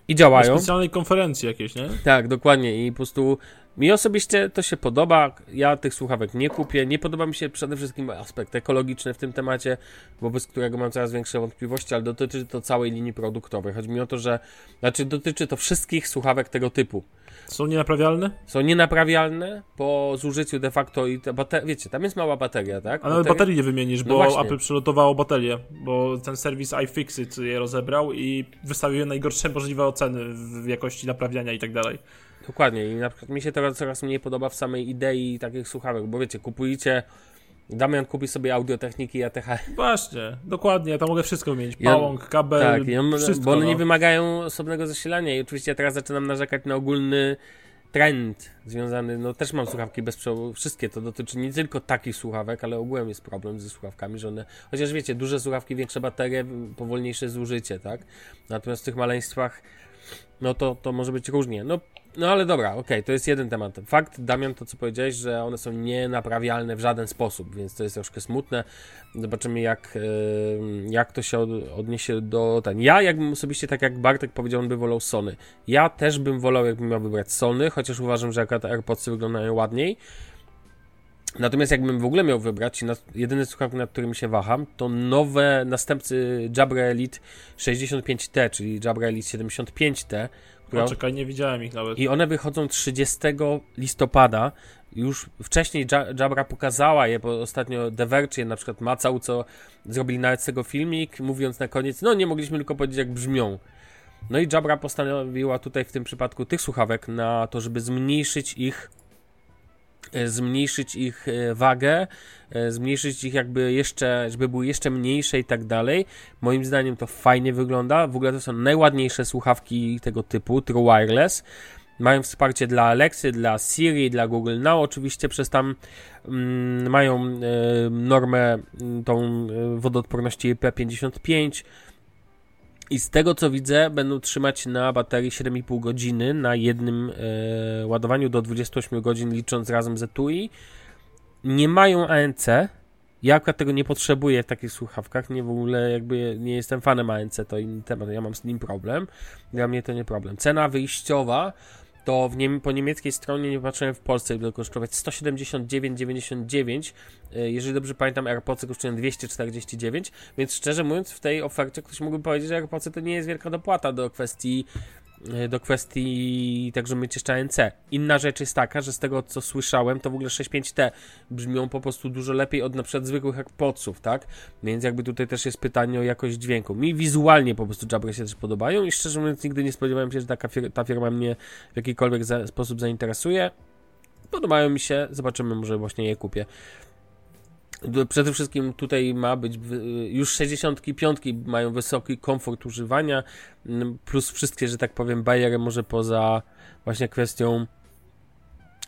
Speaker 2: i
Speaker 3: Na
Speaker 2: działają.
Speaker 3: specjalnej konferencji jakieś, nie?
Speaker 2: Tak, dokładnie. I po prostu Mi osobiście to się podoba. Ja tych słuchawek nie kupię. Nie podoba mi się przede wszystkim aspekt ekologiczny w tym temacie, wobec którego mam coraz większe wątpliwości, ale dotyczy to całej linii produktowej. Chodzi mi o to, że znaczy dotyczy to wszystkich słuchawek tego typu.
Speaker 3: Są nienaprawialne?
Speaker 2: Są nienaprawialne po zużyciu de facto i te baterie, wiecie, tam jest mała bateria, tak?
Speaker 3: Ale nawet baterii nie wymienisz,
Speaker 2: No
Speaker 3: bo
Speaker 2: właśnie.
Speaker 3: Apple przylotowało baterię, bo ten serwis iFixit je rozebrał i wystawił je najgorsze możliwe oceny w jakości naprawiania i tak dalej.
Speaker 2: Dokładnie i na przykład mi się teraz coraz mniej podoba w samej idei takich słuchawek, bo wiecie, kupujecie Damian kupi sobie audiotechniki ATH.
Speaker 3: Właśnie, dokładnie, ja tam mogę wszystko.
Speaker 2: Ja-
Speaker 3: Pałąk, kabel,
Speaker 2: Tak, i on,
Speaker 3: wszystko.
Speaker 2: bo one
Speaker 3: no.
Speaker 2: nie wymagają osobnego zasilania i oczywiście ja teraz zaczynam narzekać na ogólny trend związany, no też mam słuchawki bezprzewodowe, wszystkie to dotyczy nie tylko takich słuchawek, ale ogółem jest problem ze słuchawkami, że one, chociaż wiecie, duże słuchawki, większe baterie, powolniejsze zużycie, tak? Natomiast w tych maleństwach, no to, to może być różnie. No, no ale dobra, okej, to jest jeden temat. Fakt, Damian, to co powiedziałeś, że one są nienaprawialne w żaden sposób, więc to jest troszkę smutne. Zobaczymy, jak, jak to się od, odniesie do ten. Ja, jakbym osobiście, tak jak Bartek powiedział, on by wolał Sony. Ja też bym wolał, jakbym miał wybrać Sony, chociaż uważam, że akurat AirPodsy wyglądają ładniej. Natomiast jakbym w ogóle miał wybrać, jedyny słuchawki, nad którym się waham, to nowe następcy Jabra Elite 65T, czyli Jabra Elite 75T, która
Speaker 3: O, czekaj, nie widziałem ich nawet.
Speaker 2: i one wychodzą 30 listopada. Już wcześniej Ja- Jabra pokazała je, bo ostatnio The Verge je na przykład macał, co zrobili nawet z tego filmik, mówiąc na koniec, no nie mogliśmy tylko powiedzieć jak brzmią. No i Jabra postanowiła tutaj w tym przypadku tych słuchawek na to, żeby zmniejszyć ich zmniejszyć ich e, wagę, e, zmniejszyć ich jakby jeszcze, żeby były jeszcze mniejsze i tak dalej. Moim zdaniem to fajnie wygląda. W ogóle to są najładniejsze słuchawki tego typu, True Wireless. Mają wsparcie dla Alexy, dla Siri, dla Google Now, oczywiście przez tam mm, mają e, normę mm, tą e, wodoodporności IP55 i z tego co widzę będą trzymać na baterii 7,5 godziny na jednym e, ładowaniu do 28 godzin licząc razem z etui. Nie mają ANC. Ja akurat tego nie potrzebuję w takich słuchawkach, nie w ogóle jakby nie jestem fanem ANC, to inny temat, ja mam z nim problem. Dla mnie to nie problem. Cena wyjściowa to po niemieckiej stronie, nie patrzyłem w Polsce, będzie kosztować 179,99. E, Jeżeli dobrze pamiętam, AirPodsy kosztują 249, więc szczerze mówiąc, w tej ofercie ktoś mógłby powiedzieć, że AirPodsy to nie jest wielka dopłata do kwestii do kwestii tak, żeby mieć jeszcze ANC. Inna rzecz jest taka, że z tego co słyszałem, to w ogóle 6.5T brzmią po prostu dużo lepiej od na przykład zwykłych AirPodsów, tak? Więc jakby tutaj też jest pytanie o jakość dźwięku. Mi wizualnie po prostu Jabra się też podobają i szczerze mówiąc nigdy nie spodziewałem się, że taka fir- ta firma mnie w jakikolwiek za- sposób zainteresuje. Podobają mi się, zobaczymy, może właśnie je kupię. D- Przede wszystkim tutaj ma być wy- już 65 mają wysoki komfort używania, plus wszystkie, że tak powiem, bariery może poza właśnie kwestią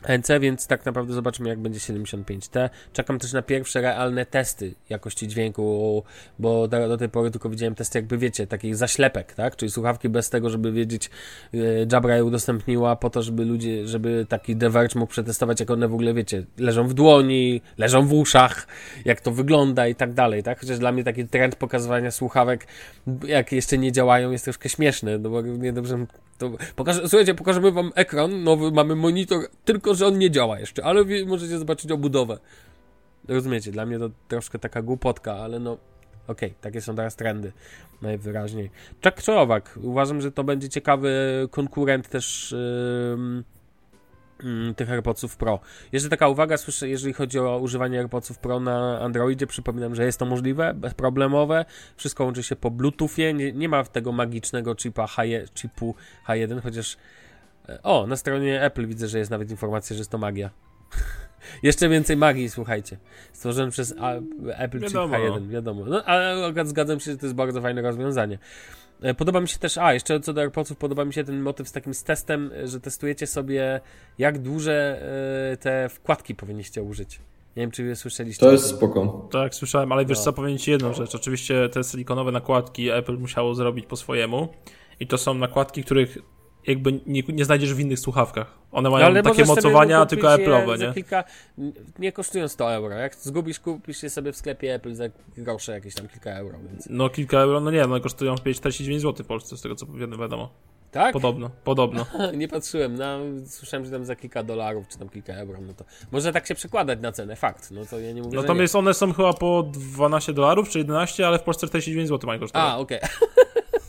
Speaker 2: NC, więc tak naprawdę zobaczymy, jak będzie 75T. Czekam też na pierwsze realne testy jakości dźwięku, bo do, do tej pory tylko widziałem testy, jakby wiecie, takich zaślepek, tak? Czyli słuchawki bez tego, żeby wiedzieć, e, Jabra je udostępniła po to, żeby ludzie, żeby taki The Verge mógł przetestować, jak one w ogóle, wiecie, leżą w dłoni, leżą w uszach, jak to wygląda i tak dalej, tak? Chociaż dla mnie taki trend pokazywania słuchawek, jak jeszcze nie działają, jest troszkę śmieszny, no bo nie dobrze to pokażę, słuchajcie, pokażemy wam ekran nowy, mamy monitor, tylko że on nie działa jeszcze, ale możecie zobaczyć obudowę. Rozumiecie, dla mnie to troszkę taka głupotka, ale no okej, takie są teraz trendy, najwyraźniej. Czorowak, uważam, że to będzie ciekawy konkurent też ym, tych AirPodsów Pro. Jeszcze taka uwaga, słyszę, jeżeli chodzi o używanie AirPodsów Pro na Androidzie, przypominam, że jest to możliwe, bezproblemowe, wszystko łączy się po Bluetoothie, nie, nie ma tego magicznego chipa H, chipu H1, chociaż o, na stronie Apple widzę, że jest nawet informacja, że jest to magia. Jeszcze więcej magii, słuchajcie. Stworzony przez A- Apple
Speaker 3: Wiadomo.
Speaker 2: Chip H1, wiadomo. No, ale zgadzam się, że to jest bardzo fajne rozwiązanie. E, Podoba mi się też, a jeszcze co do AirPodsów, podoba mi się ten motyw z takim z testem, e, że testujecie sobie, jak duże e, te wkładki powinniście użyć. Nie wiem, czy wy słyszeliście.
Speaker 4: To jest spoko.
Speaker 3: Tak, słyszałem, ale wiesz
Speaker 2: No.
Speaker 3: co, powiem ci jedną rzecz. Oczywiście te silikonowe nakładki Apple musiało zrobić po swojemu i to są nakładki, których jakby nie, nie znajdziesz w innych słuchawkach. One mają takie
Speaker 2: możesz sobie
Speaker 3: mocowania, tylko Apple'owe, nie?
Speaker 2: Kilka, nie kosztują 100 euro. Jak zgubisz, kupisz je sobie w sklepie Apple za grosze, jakieś tam kilka euro. Więc
Speaker 3: No kilka euro, no nie, one kosztują 49 zł w Polsce, z tego co wi- wiadomo.
Speaker 2: Tak?
Speaker 3: Podobno, podobno.
Speaker 2: Nie patrzyłem, no, słyszałem, że tam za kilka dolarów, czy tam kilka euro, no to może tak się przekładać na cenę, fakt, no to ja nie mówię.
Speaker 3: Natomiast one są chyba po 12 dolarów czy 11, ale w Polsce 49 zł mają kosztować.
Speaker 2: A, okej.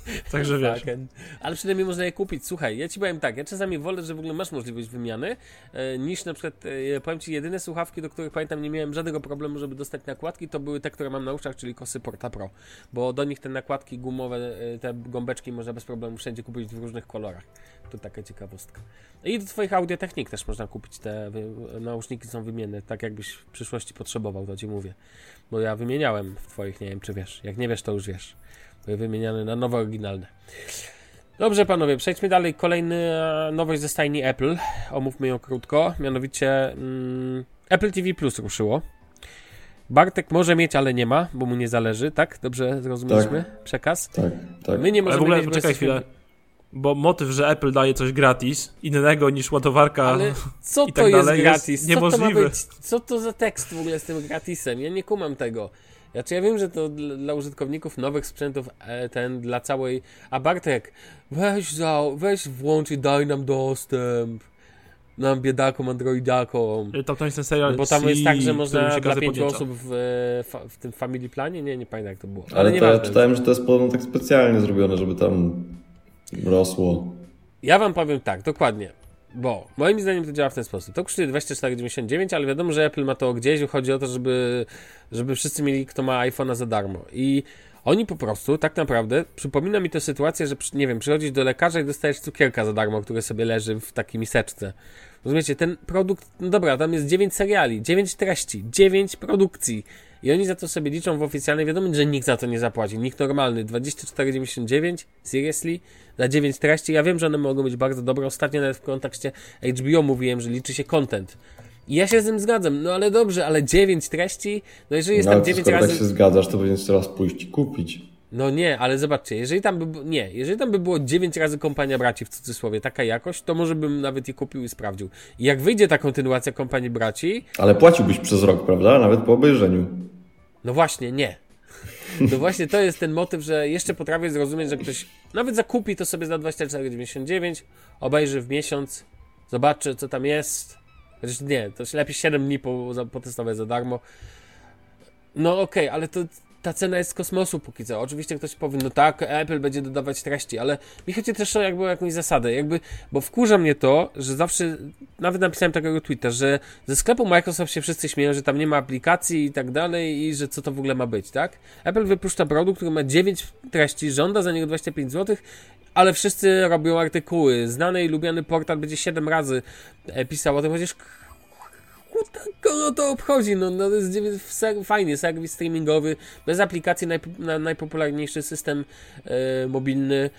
Speaker 3: Także wiesz.
Speaker 2: Tak, ale przynajmniej można je kupić. Słuchaj, ja ci powiem tak, ja czasami wolę, że w ogóle masz możliwość wymiany, e, niż na przykład, e, powiem ci, jedyne słuchawki, do których pamiętam nie miałem żadnego problemu, żeby dostać nakładki, to były te, które mam na uszach, czyli Kosy Porta Pro, bo do nich te nakładki gumowe, e, te gąbeczki można bez problemu wszędzie kupić w różnych kolorach. To taka ciekawostka. I do twoich audiotechnik też można kupić te nauszniki są wymienne, tak jakbyś w przyszłości potrzebował, to ci mówię. Bo ja wymieniałem w twoich, nie wiem czy wiesz. Jak nie wiesz, to już wiesz. Wymieniane na nowe, oryginalne. Dobrze, panowie, przejdźmy dalej. Kolejna nowość ze stajni Apple. Omówmy ją krótko. Mianowicie mm, Apple TV Plus ruszyło. Bartek może mieć, ale nie ma, bo mu nie zależy, tak? Dobrze zrozumieliśmy przekaz?
Speaker 4: Tak, tak.
Speaker 2: My nie
Speaker 3: Ale
Speaker 2: możemy
Speaker 3: w ogóle,
Speaker 2: mieć,
Speaker 3: chwilę. Bo motyw, że Apple daje coś gratis, innego niż ładowarka.
Speaker 2: Ale co
Speaker 3: i
Speaker 2: to
Speaker 3: tak
Speaker 2: jest
Speaker 3: dalej, jest
Speaker 2: gratis? Co to być? Co to za tekst w ogóle z tym gratisem? Ja nie kumam tego. Znaczy ja wiem, że to dla, dla użytkowników nowych sprzętów e, ten dla całej... A Bartek, weź za, weź włącz i daj nam dostęp. Nam biedakom, androidakom.
Speaker 3: To, to jest ten serial
Speaker 2: Bo tam jest
Speaker 3: C,
Speaker 2: tak, że można
Speaker 3: się
Speaker 2: dla pięciu osób w, e, w tym Family Planie? Nie, nie pamiętam jak to było.
Speaker 4: Ale to ja czytałem, że to jest podobno tak specjalnie zrobione, żeby tam rosło.
Speaker 2: Ja wam powiem tak, dokładnie. Bo moim zdaniem to działa w ten sposób. To kosztuje 24,99, ale wiadomo, że Apple ma to gdzieś. Chodzi o to, żeby, żeby wszyscy mieli, kto ma iPhone'a za darmo. I oni po prostu, tak naprawdę, przypomina mi to sytuację, że nie wiem, przychodzisz do lekarza i dostajesz cukierka za darmo, który sobie leży w takiej miseczce. Rozumiecie, ten produkt, no dobra, tam jest 9 seriali, 9 treści, 9 produkcji. I oni za to sobie liczą w oficjalnej wiadomości, że nikt za to nie zapłaci. Nikt normalny. 24,99? Seriously? Za 9 treści? Ja wiem, że one mogą być bardzo dobre. Ostatnio nawet w kontekście HBO mówiłem, że liczy się content. I ja się z tym zgadzam. No ale dobrze, ale 9 treści? No jeżeli jest
Speaker 4: No,
Speaker 2: tam
Speaker 4: to
Speaker 2: 9
Speaker 4: skoro
Speaker 2: razy...
Speaker 4: tak się zgadzasz, to powinieneś teraz pójść kupić.
Speaker 2: No nie, ale zobaczcie, jeżeli tam by nie, jeżeli tam by było 9 razy kompania braci w cudzysłowie, taka jakość, to może bym nawet je kupił i sprawdził. I jak wyjdzie ta kontynuacja kompanii braci,
Speaker 4: Ale płaciłbyś przez rok, prawda? Nawet po obejrzeniu.
Speaker 2: no właśnie, nie. No właśnie to jest ten motyw, że jeszcze potrafię zrozumieć, że ktoś nawet zakupi to sobie za 24,99, obejrzy w miesiąc, zobaczy co tam jest. Chociaż nie, to się lepiej 7 dni po, potestować za darmo. No okej, ale to ta cena jest z kosmosu póki co. Oczywiście ktoś powie, no tak, Apple będzie dodawać treści, ale mi chodzi też o jakby jakąś zasadę, jakby, bo wkurza mnie to, że zawsze, nawet napisałem takiego tweeta, że ze sklepu Microsoft się wszyscy śmieją, że tam nie ma aplikacji i tak dalej i że co to w ogóle ma być, tak? Apple wypuszcza produkt, który ma 9 treści, żąda za niego 25 zł, ale wszyscy robią artykuły. Znany i lubiany portal będzie 7 razy e, pisał o tym, chociaż kogo to obchodzi? No, no to jest ser- fajnie, serwis streamingowy, bez aplikacji najp- na, najpopularniejszy system e, mobilny.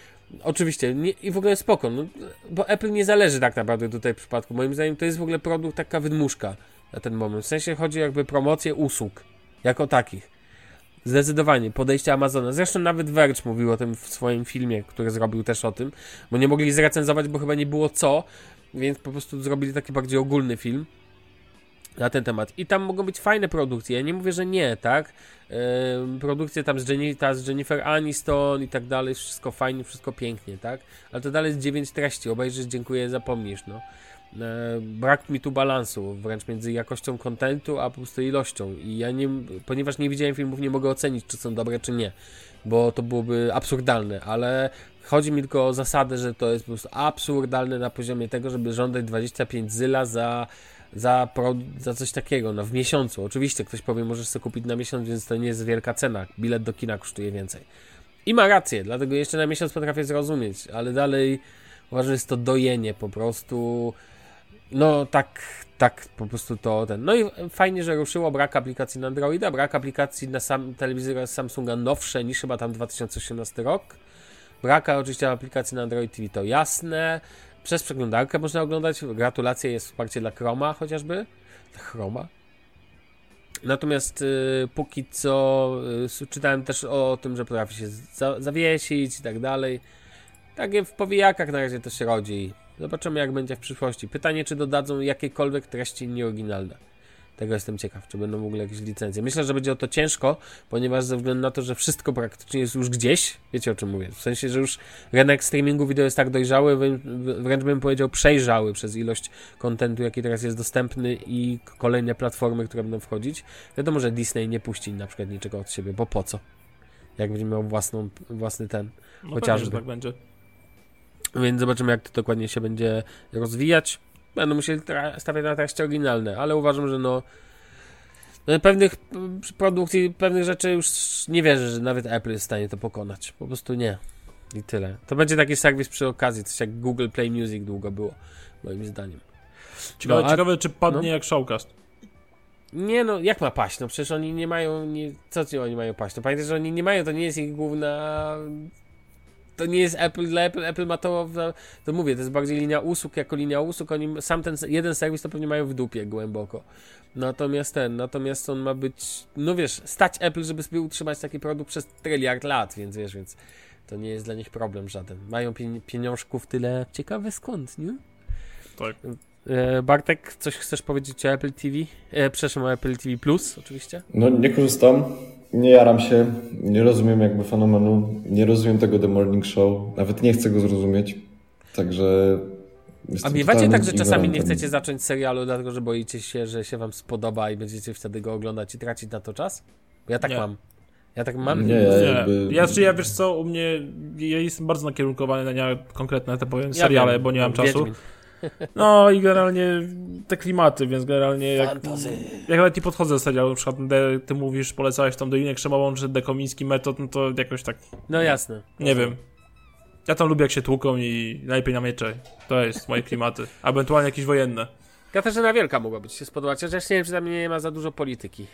Speaker 2: Oczywiście, nie, i w ogóle spoko, no, bo Apple nie zależy tak naprawdę tutaj w przypadku. Moim zdaniem to jest w ogóle produkt, taka wydmuszka na ten moment. W sensie chodzi jakby promocję usług, jako takich. Zdecydowanie, podejście Amazona. Zresztą nawet Verge mówił o tym w swoim filmie, który zrobił też o tym, bo nie mogli zrecenzować, bo chyba nie było co, więc po prostu zrobili taki bardziej ogólny film na ten temat. I tam mogą być fajne produkcje. Ja nie mówię, że nie, tak? Ym, produkcje tam z, Jenni- ta z Jennifer Aniston i tak dalej, wszystko fajnie, wszystko pięknie, tak? Ale to dalej jest 9 treści. Obejrzysz, dziękuję, zapomnisz, no. E, brak mi tu balansu wręcz między jakością kontentu, a po prostu ilością. I ja nie, ponieważ nie widziałem filmów, nie mogę ocenić, czy są dobre, czy nie, bo to byłoby absurdalne, ale chodzi mi tylko o zasadę, że to jest po prostu absurdalne na poziomie tego, żeby żądać 25 zyla za za, pro, za coś takiego, no w miesiącu. Oczywiście ktoś powie, możesz sobie kupić na miesiąc, więc to nie jest wielka cena. Bilet do kina kosztuje więcej. I ma rację, dlatego jeszcze na miesiąc potrafię zrozumieć, ale dalej uważam, że jest to dojenie po prostu. No tak, tak po prostu to ten. No i fajnie, że ruszyło, brak aplikacji na Androida, brak aplikacji na sam telewizor Samsunga nowsze niż chyba tam 2018 rok. Brak oczywiście aplikacji na Android TV, to jasne. Przez przeglądarkę można oglądać. Gratulacje, jest wsparcie dla Chroma chociażby. Dla Chroma. Natomiast y, póki co y, czytałem też o tym, że potrafi się za, zawiesić i tak dalej. Takie w powijakach na razie to się rodzi. Zobaczymy jak będzie w przyszłości. Pytanie, czy dodadzą jakiekolwiek treści nieoryginalne. Tego jestem ciekaw, czy będą w ogóle jakieś licencje. Myślę, że będzie o to ciężko, ponieważ ze względu na to, że wszystko praktycznie jest już gdzieś, wiecie o czym mówię, w sensie, że już rynek streamingu wideo jest tak dojrzały, wręcz bym powiedział przejrzały przez ilość kontentu, jaki teraz jest dostępny i kolejne platformy, które będą wchodzić. Wiadomo, że Disney nie puści na przykład niczego od siebie, bo po co? Jak będzie miał własną, własny ten,
Speaker 3: No
Speaker 2: chociażby.
Speaker 3: pewnie, tak będzie.
Speaker 2: Więc zobaczymy, jak to dokładnie się będzie rozwijać. Będą musieli stawiać na treści oryginalne, ale uważam, że no, no pewnych produkcji, pewnych rzeczy już nie wierzę, że nawet Apple jest w stanie to pokonać. Po prostu nie. I tyle. To będzie taki serwis przy okazji, coś jak Google Play Music długo było, moim zdaniem.
Speaker 3: Ciekawe,
Speaker 2: No, a-
Speaker 3: ciekawe czy padnie
Speaker 2: no.
Speaker 3: jak Showcast.
Speaker 2: Nie no, jak ma paść? No przecież oni nie mają, nie, co ci oni mają paść? No pamiętaj, że oni nie mają, to nie jest ich główna, to nie jest Apple dla Apple, Apple ma to, to mówię, to jest bardziej linia usług jako linia usług, oni, sam ten jeden serwis to pewnie mają w dupie głęboko. Natomiast ten, natomiast on ma być, no wiesz, stać Apple, żeby sobie utrzymać taki produkt przez tryliard lat, więc wiesz, więc to nie jest dla nich problem żaden. Mają pien- pieniążków tyle, ciekawe skąd, nie?
Speaker 3: Tak.
Speaker 2: E, Bartek, coś chcesz powiedzieć o Apple TV? E, przepraszam, o Apple TV Plus oczywiście.
Speaker 4: No nie korzystam, nie jaram się, nie rozumiem jakby fenomenu, nie rozumiem tego The Morning Show, nawet nie chcę go zrozumieć, także...
Speaker 2: A miewacie tak, że czasami nie chcecie zacząć serialu, dlatego że boicie się, że się wam spodoba i będziecie wtedy go oglądać i tracić na to czas? Bo ja tak
Speaker 3: Nie.
Speaker 2: mam. Ja tak mam.
Speaker 4: Nie,
Speaker 3: Nie,
Speaker 4: jakby-
Speaker 3: ja, czy ja wiesz co, u mnie, ja jestem bardzo nakierunkowany na nie konkretne, te powiem,
Speaker 2: Ja
Speaker 3: seriale,
Speaker 2: wiem,
Speaker 3: bo nie mam
Speaker 2: no,
Speaker 3: czasu. No i generalnie te klimaty, więc generalnie jak,
Speaker 2: Fantasy.
Speaker 3: jak nawet nie podchodzę do serialu, na przykład de, ty mówisz, polecałeś tam Dolinek Krzemową czy Dekomiński metod, no to jakoś tak,
Speaker 2: No jasne.
Speaker 3: nie wiem. Ja tam lubię jak się tłuką i najlepiej na miecze. To jest moje klimaty. A ewentualnie jakieś wojenne.
Speaker 2: Katarzyna Wielka mogła być się spodobać, chociaż nie wiem, czy tam nie ma za dużo polityki.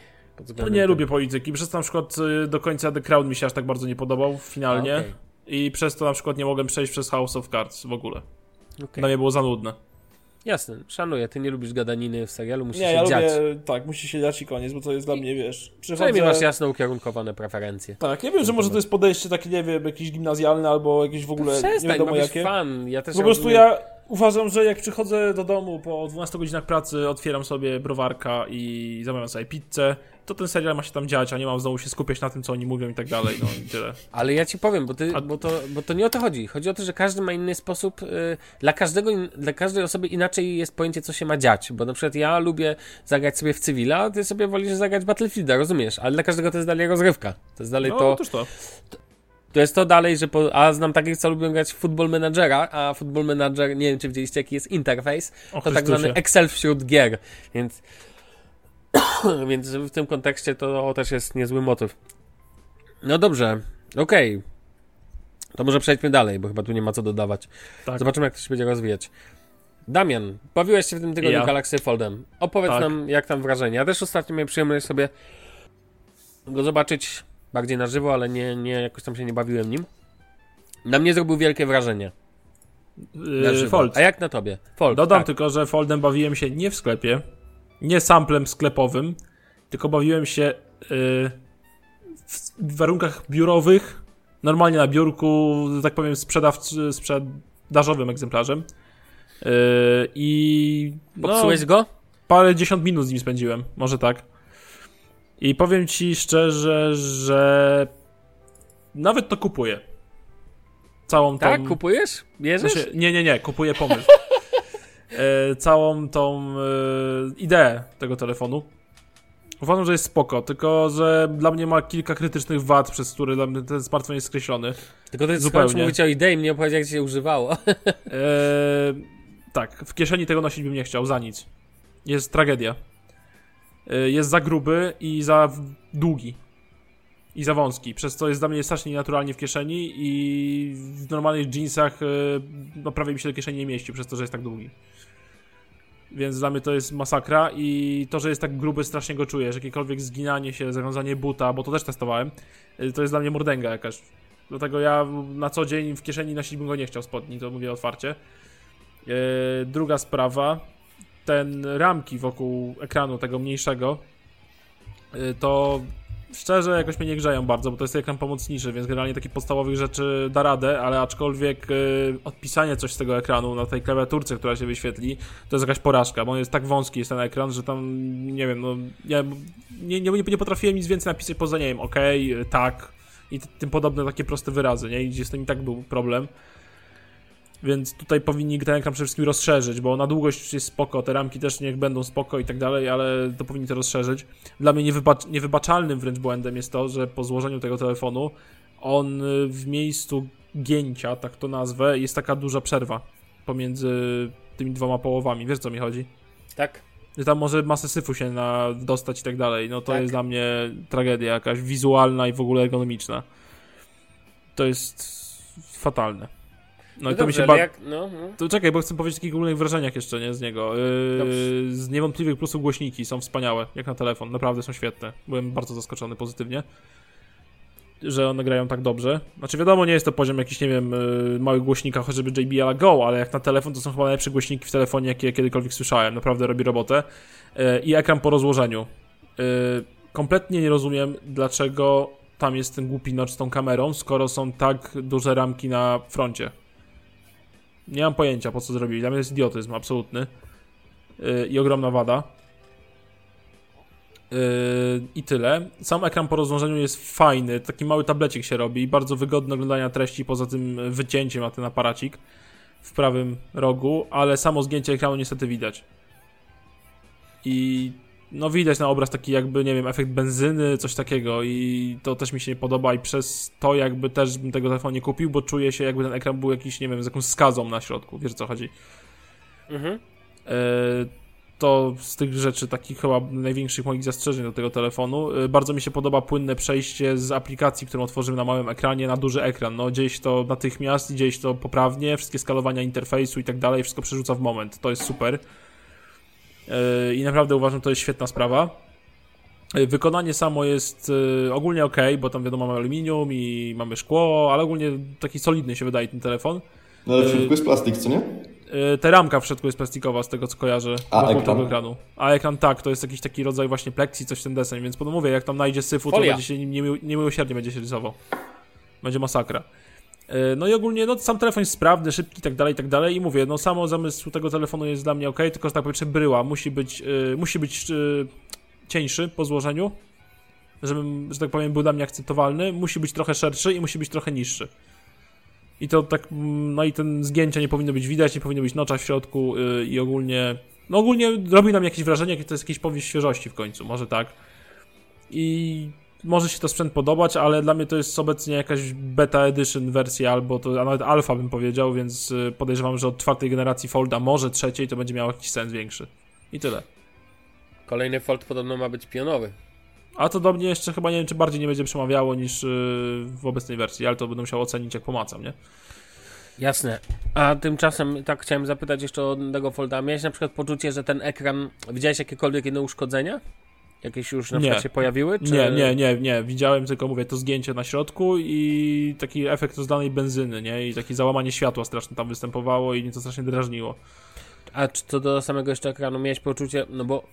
Speaker 3: No nie
Speaker 2: tego.
Speaker 3: lubię polityki. Przez to na przykład y, do końca The Crown mi się aż tak bardzo nie podobał finalnie.
Speaker 2: A, okej.
Speaker 3: I przez to na przykład nie mogłem przejść przez House of Cards w ogóle.
Speaker 2: Okej.
Speaker 3: Dla mnie było za nudne.
Speaker 2: Jasne, szanuję. Ty nie lubisz gadaniny w serialu, musi
Speaker 3: Nie,
Speaker 2: się
Speaker 3: ja
Speaker 2: dziać.
Speaker 3: lubię, tak, musi się dziać i koniec, bo to jest dla mnie, wiesz,
Speaker 2: Przynajmniej masz jasno ukierunkowane preferencje.
Speaker 3: Tak, ja wiem, że może to jest podejście takie, nie wiem, jakieś gimnazjalne albo jakieś w ogóle, nie
Speaker 2: Przestań,
Speaker 3: wiadomo
Speaker 2: ma być
Speaker 3: jakie.
Speaker 2: fan. Ja też
Speaker 3: Po prostu
Speaker 2: rozumiem-
Speaker 3: ja uważam, że jak przychodzę do domu po 12 godzinach pracy, otwieram sobie browarka i zamawiam sobie pizzę, to ten serial ma się tam dziać, a nie mam znowu się skupiać na tym, co oni mówią i tak dalej, no i tyle.
Speaker 2: Ale ja ci powiem, bo, ty, bo, to, bo to nie o to chodzi. Chodzi o to, że każdy ma inny sposób. y, dla, każdego, dla każdej osoby inaczej jest pojęcie, co się ma dziać. Bo na przykład ja lubię zagrać sobie w cywila, a ty sobie wolisz zagrać Battlefielda, rozumiesz? Ale dla każdego to jest dalej rozrywka. To jest dalej
Speaker 3: No,
Speaker 2: to.
Speaker 3: otóż to.
Speaker 2: To jest to dalej, że. Po, a znam takich, co lubią grać w Football Managera, a Football Manager, nie wiem czy widzieliście, jaki jest interfejs. To tak zwany Excel wśród gier. Więc. więc w tym kontekście to też jest niezły motyw. No dobrze, okej. To może przejdźmy dalej, bo chyba tu nie ma co dodawać.
Speaker 3: Tak.
Speaker 2: Zobaczymy, jak to się będzie rozwijać. Damian, bawiłeś się w tym tygodniu
Speaker 3: Ja.
Speaker 2: Galaxy Foldem. Opowiedz
Speaker 3: Tak.
Speaker 2: nam, jak tam wrażenie. Ja też ostatnio miałem przyjemność sobie go zobaczyć bardziej na żywo, ale nie, nie jakoś tam się nie bawiłem nim. Na mnie zrobił wielkie wrażenie.
Speaker 3: Yy. Fold.
Speaker 2: A jak na tobie? Fold.
Speaker 3: Dodam
Speaker 2: tak.
Speaker 3: tylko, że Foldem bawiłem się nie w sklepie, nie samplem sklepowym, tylko bawiłem się yy, w warunkach biurowych, normalnie na biurku, tak powiem, sprzedawcy, sprzedażowym egzemplarzem. Yy, I no,
Speaker 2: Popsułeś go?
Speaker 3: parę dziesiąt minut z nim spędziłem, może tak. I powiem ci szczerze, że nawet to kupuję. Całą tą...
Speaker 2: Tak? Kupujesz? Bierzesz?
Speaker 3: Znaczy, nie, nie, nie, kupuję pomysł. e, całą tą e, ideę tego telefonu. Uważam, że jest spoko, tylko że dla mnie ma kilka krytycznych wad, przez które dla mnie ten smartfon jest skreślony.
Speaker 2: Tylko ty
Speaker 3: Zupełnie.
Speaker 2: mówić o idei, mnie opowiedzieć, jak się używało.
Speaker 3: E, tak, w kieszeni tego nosić bym nie chciał, za nic. Jest tragedia. E, jest za gruby i za długi. I za wąski, przez co jest dla mnie strasznie nienaturalnie w kieszeni i w normalnych jeansach e, no, prawie mi się do kieszeni nie mieści, przez to, że jest tak długi. Więc dla mnie to jest masakra i to, że jest tak gruby, strasznie go czuję, że jakiekolwiek zginanie się, zawiązanie buta, bo to też testowałem, e, to jest dla mnie mordęga jakaś. Dlatego ja na co dzień w kieszeni nosić bym go nie chciał spodni, to mówię otwarcie. E, druga sprawa, ten ramki wokół ekranu tego mniejszego, e, to szczerze jakoś mnie nie grzeją bardzo, bo to jest ekran pomocniczy, więc generalnie takich podstawowych rzeczy da radę, ale aczkolwiek y, odpisanie coś z tego ekranu na tej klawiaturce, która się wyświetli, to jest jakaś porażka, bo on jest tak wąski jest ten ekran, że tam, nie wiem, no, ja nie, nie, nie potrafiłem nic więcej napisać poza, nie wiem, ok, tak i tym podobne takie proste wyrazy, nie? I z tym i tak był problem. Więc tutaj powinni ten ekran przede wszystkim rozszerzyć, bo na długość jest spoko, te ramki też niech będą spoko i tak dalej, ale to powinni to rozszerzyć. Dla mnie niewybacz niewybaczalnym wręcz błędem jest to, że po złożeniu tego telefonu on w miejscu gięcia, tak to nazwę, jest taka duża przerwa pomiędzy tymi dwoma połowami. Wiesz co mi chodzi?
Speaker 2: Tak.
Speaker 3: Że tam może masę syfu się na, dostać i tak dalej. No to
Speaker 2: Tak.
Speaker 3: jest dla mnie tragedia jakaś wizualna i w ogóle ergonomiczna. To jest fatalne. No, i to mi
Speaker 2: dobrze,
Speaker 3: się
Speaker 2: ale
Speaker 3: ba-
Speaker 2: jak, no, no.
Speaker 3: to czekaj, bo chcę powiedzieć o takich ogólnych wrażeniach jeszcze, nie, z niego. Yy, z niewątpliwych plusów głośniki są wspaniałe, jak na telefon, naprawdę są świetne. Byłem bardzo zaskoczony pozytywnie, że one grają tak dobrze. Znaczy wiadomo, nie jest to poziom jakiś, nie wiem, yy, małych głośnika, chociażby JBL Go, ale jak na telefon, to są chyba najlepsze głośniki w telefonie, jakie kiedykolwiek słyszałem. Naprawdę robi robotę. Yy, I ekran po rozłożeniu. Yy, kompletnie nie rozumiem, dlaczego tam jest ten głupi notch z tą kamerą, skoro są tak duże ramki na froncie. Nie mam pojęcia, po co zrobili. Dla mnie jest idiotyzm absolutny. Yy, I ogromna wada. Yy, I tyle. Sam ekran po rozłożeniu jest fajny. Taki mały tablecik się robi i bardzo wygodny do oglądania treści poza tym wycięciem na ten aparacik w prawym rogu, ale samo zgięcie ekranu niestety widać. I no widać na obraz taki jakby, nie wiem, efekt benzyny, coś takiego i to też mi się nie podoba i przez to jakby też bym tego telefonu nie kupił, bo czuję się jakby ten ekran był jakiś, nie wiem, z jakąś skazą na środku, wiesz o co chodzi.
Speaker 2: Mhm.
Speaker 3: E, to z tych rzeczy, takich chyba największych moich zastrzeżeń do tego telefonu. E, Bardzo mi się podoba płynne przejście z aplikacji, którą otworzymy na małym ekranie, na duży ekran. No, dzieje się to natychmiast, dzieje się to poprawnie, wszystkie skalowania interfejsu i tak dalej, wszystko przerzuca w moment. To jest super. E, I naprawdę uważam, to jest świetna sprawa. E, Wykonanie samo jest e, ogólnie ok, bo tam wiadomo mamy aluminium i mamy szkło, ale ogólnie taki solidny się wydaje ten telefon.
Speaker 4: No ale w środku jest plastik, co nie?
Speaker 3: Ta ramka w środku jest plastikowa, z tego co kojarzę.
Speaker 4: A ekran?
Speaker 3: tego ekranu. A ekran tak, to jest jakiś taki rodzaj właśnie plexi, coś w ten deseń, więc potem mówię, jak tam najdzie syfu, to
Speaker 2: Folia.
Speaker 3: będzie się niemiłosiernie będzie się rysował. Będzie masakra. E, No i ogólnie, no sam telefon jest sprawny, szybki i tak dalej, i tak dalej i mówię, no samo zamysł tego telefonu jest dla mnie ok, tylko że tak powiem, bryła musi być, e, musi być e, cieńszy po złożeniu, żebym, że tak powiem, był dla mnie akceptowalny, musi być trochę szerszy i musi być trochę niższy. I to tak, mm, no i ten zgięcia nie powinno być widać, nie powinno być nocza w środku yy, i ogólnie, no ogólnie robi nam jakieś wrażenie, to jest jakiś powieść świeżości w końcu, może tak. I może się to sprzęt podobać, ale dla mnie to jest obecnie jakaś beta edition wersja, albo to, a nawet alfa bym powiedział, więc yy, podejrzewam, że od czwartej generacji Folda, może trzeciej, to będzie miało jakiś sens większy. I tyle.
Speaker 2: Kolejny Fold podobno ma być pionowy.
Speaker 3: A to do mnie jeszcze chyba nie wiem, czy bardziej nie będzie przemawiało niż yy, w obecnej wersji, ale to będę musiał ocenić, jak pomacam, nie?
Speaker 2: Jasne. A tymczasem tak chciałem zapytać jeszcze o tego Folda. Miałeś na przykład poczucie, że ten ekran. Widziałeś jakiekolwiek inne uszkodzenia? Jakieś już na
Speaker 3: Nie.
Speaker 2: przykład się pojawiły? Czy...
Speaker 3: Nie, nie, nie, nie. Widziałem tylko, mówię, to zgięcie na środku i taki efekt rozdanej benzyny, nie? I takie załamanie światła strasznie tam występowało i mnie to strasznie drażniło.
Speaker 2: A czy co do samego jeszcze ekranu, miałeś poczucie, no bo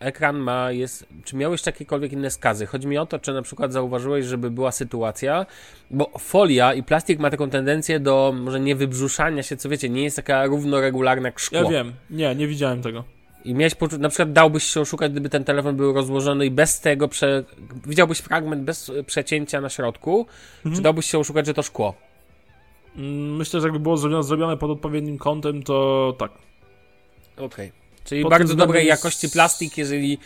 Speaker 2: ekran ma, jest, czy miałeś jakiekolwiek inne skazy? Chodzi mi o to, czy na przykład zauważyłeś, żeby była sytuacja, bo folia i plastik ma taką tendencję do może nie wybrzuszania się, co wiecie, nie jest taka równoregularna jak szkło.
Speaker 3: Ja wiem, nie, nie widziałem tego.
Speaker 2: I miałeś poczucie, na przykład dałbyś się oszukać, gdyby ten telefon był rozłożony i bez tego, prze... widziałbyś fragment bez przecięcia na środku,
Speaker 3: Mhm.
Speaker 2: czy dałbyś się oszukać, że to szkło?
Speaker 3: Mm, Myślę, że jakby było zrobione, pod odpowiednim kątem, to tak.
Speaker 2: Okej. Czyli
Speaker 3: Pod
Speaker 2: bardzo dobrej
Speaker 3: jest-
Speaker 2: jakości plastik, jeżeli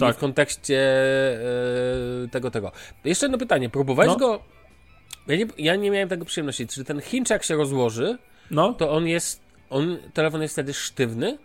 Speaker 3: Tak.
Speaker 2: w kontekście e, tego, tego. Jeszcze jedno pytanie. Próbowałeś
Speaker 3: No.
Speaker 2: go... Ja nie, ja nie miałem tego przyjemności. Czy ten jak się rozłoży,
Speaker 3: No,
Speaker 2: to on jest... On, telefon jest wtedy sztywny?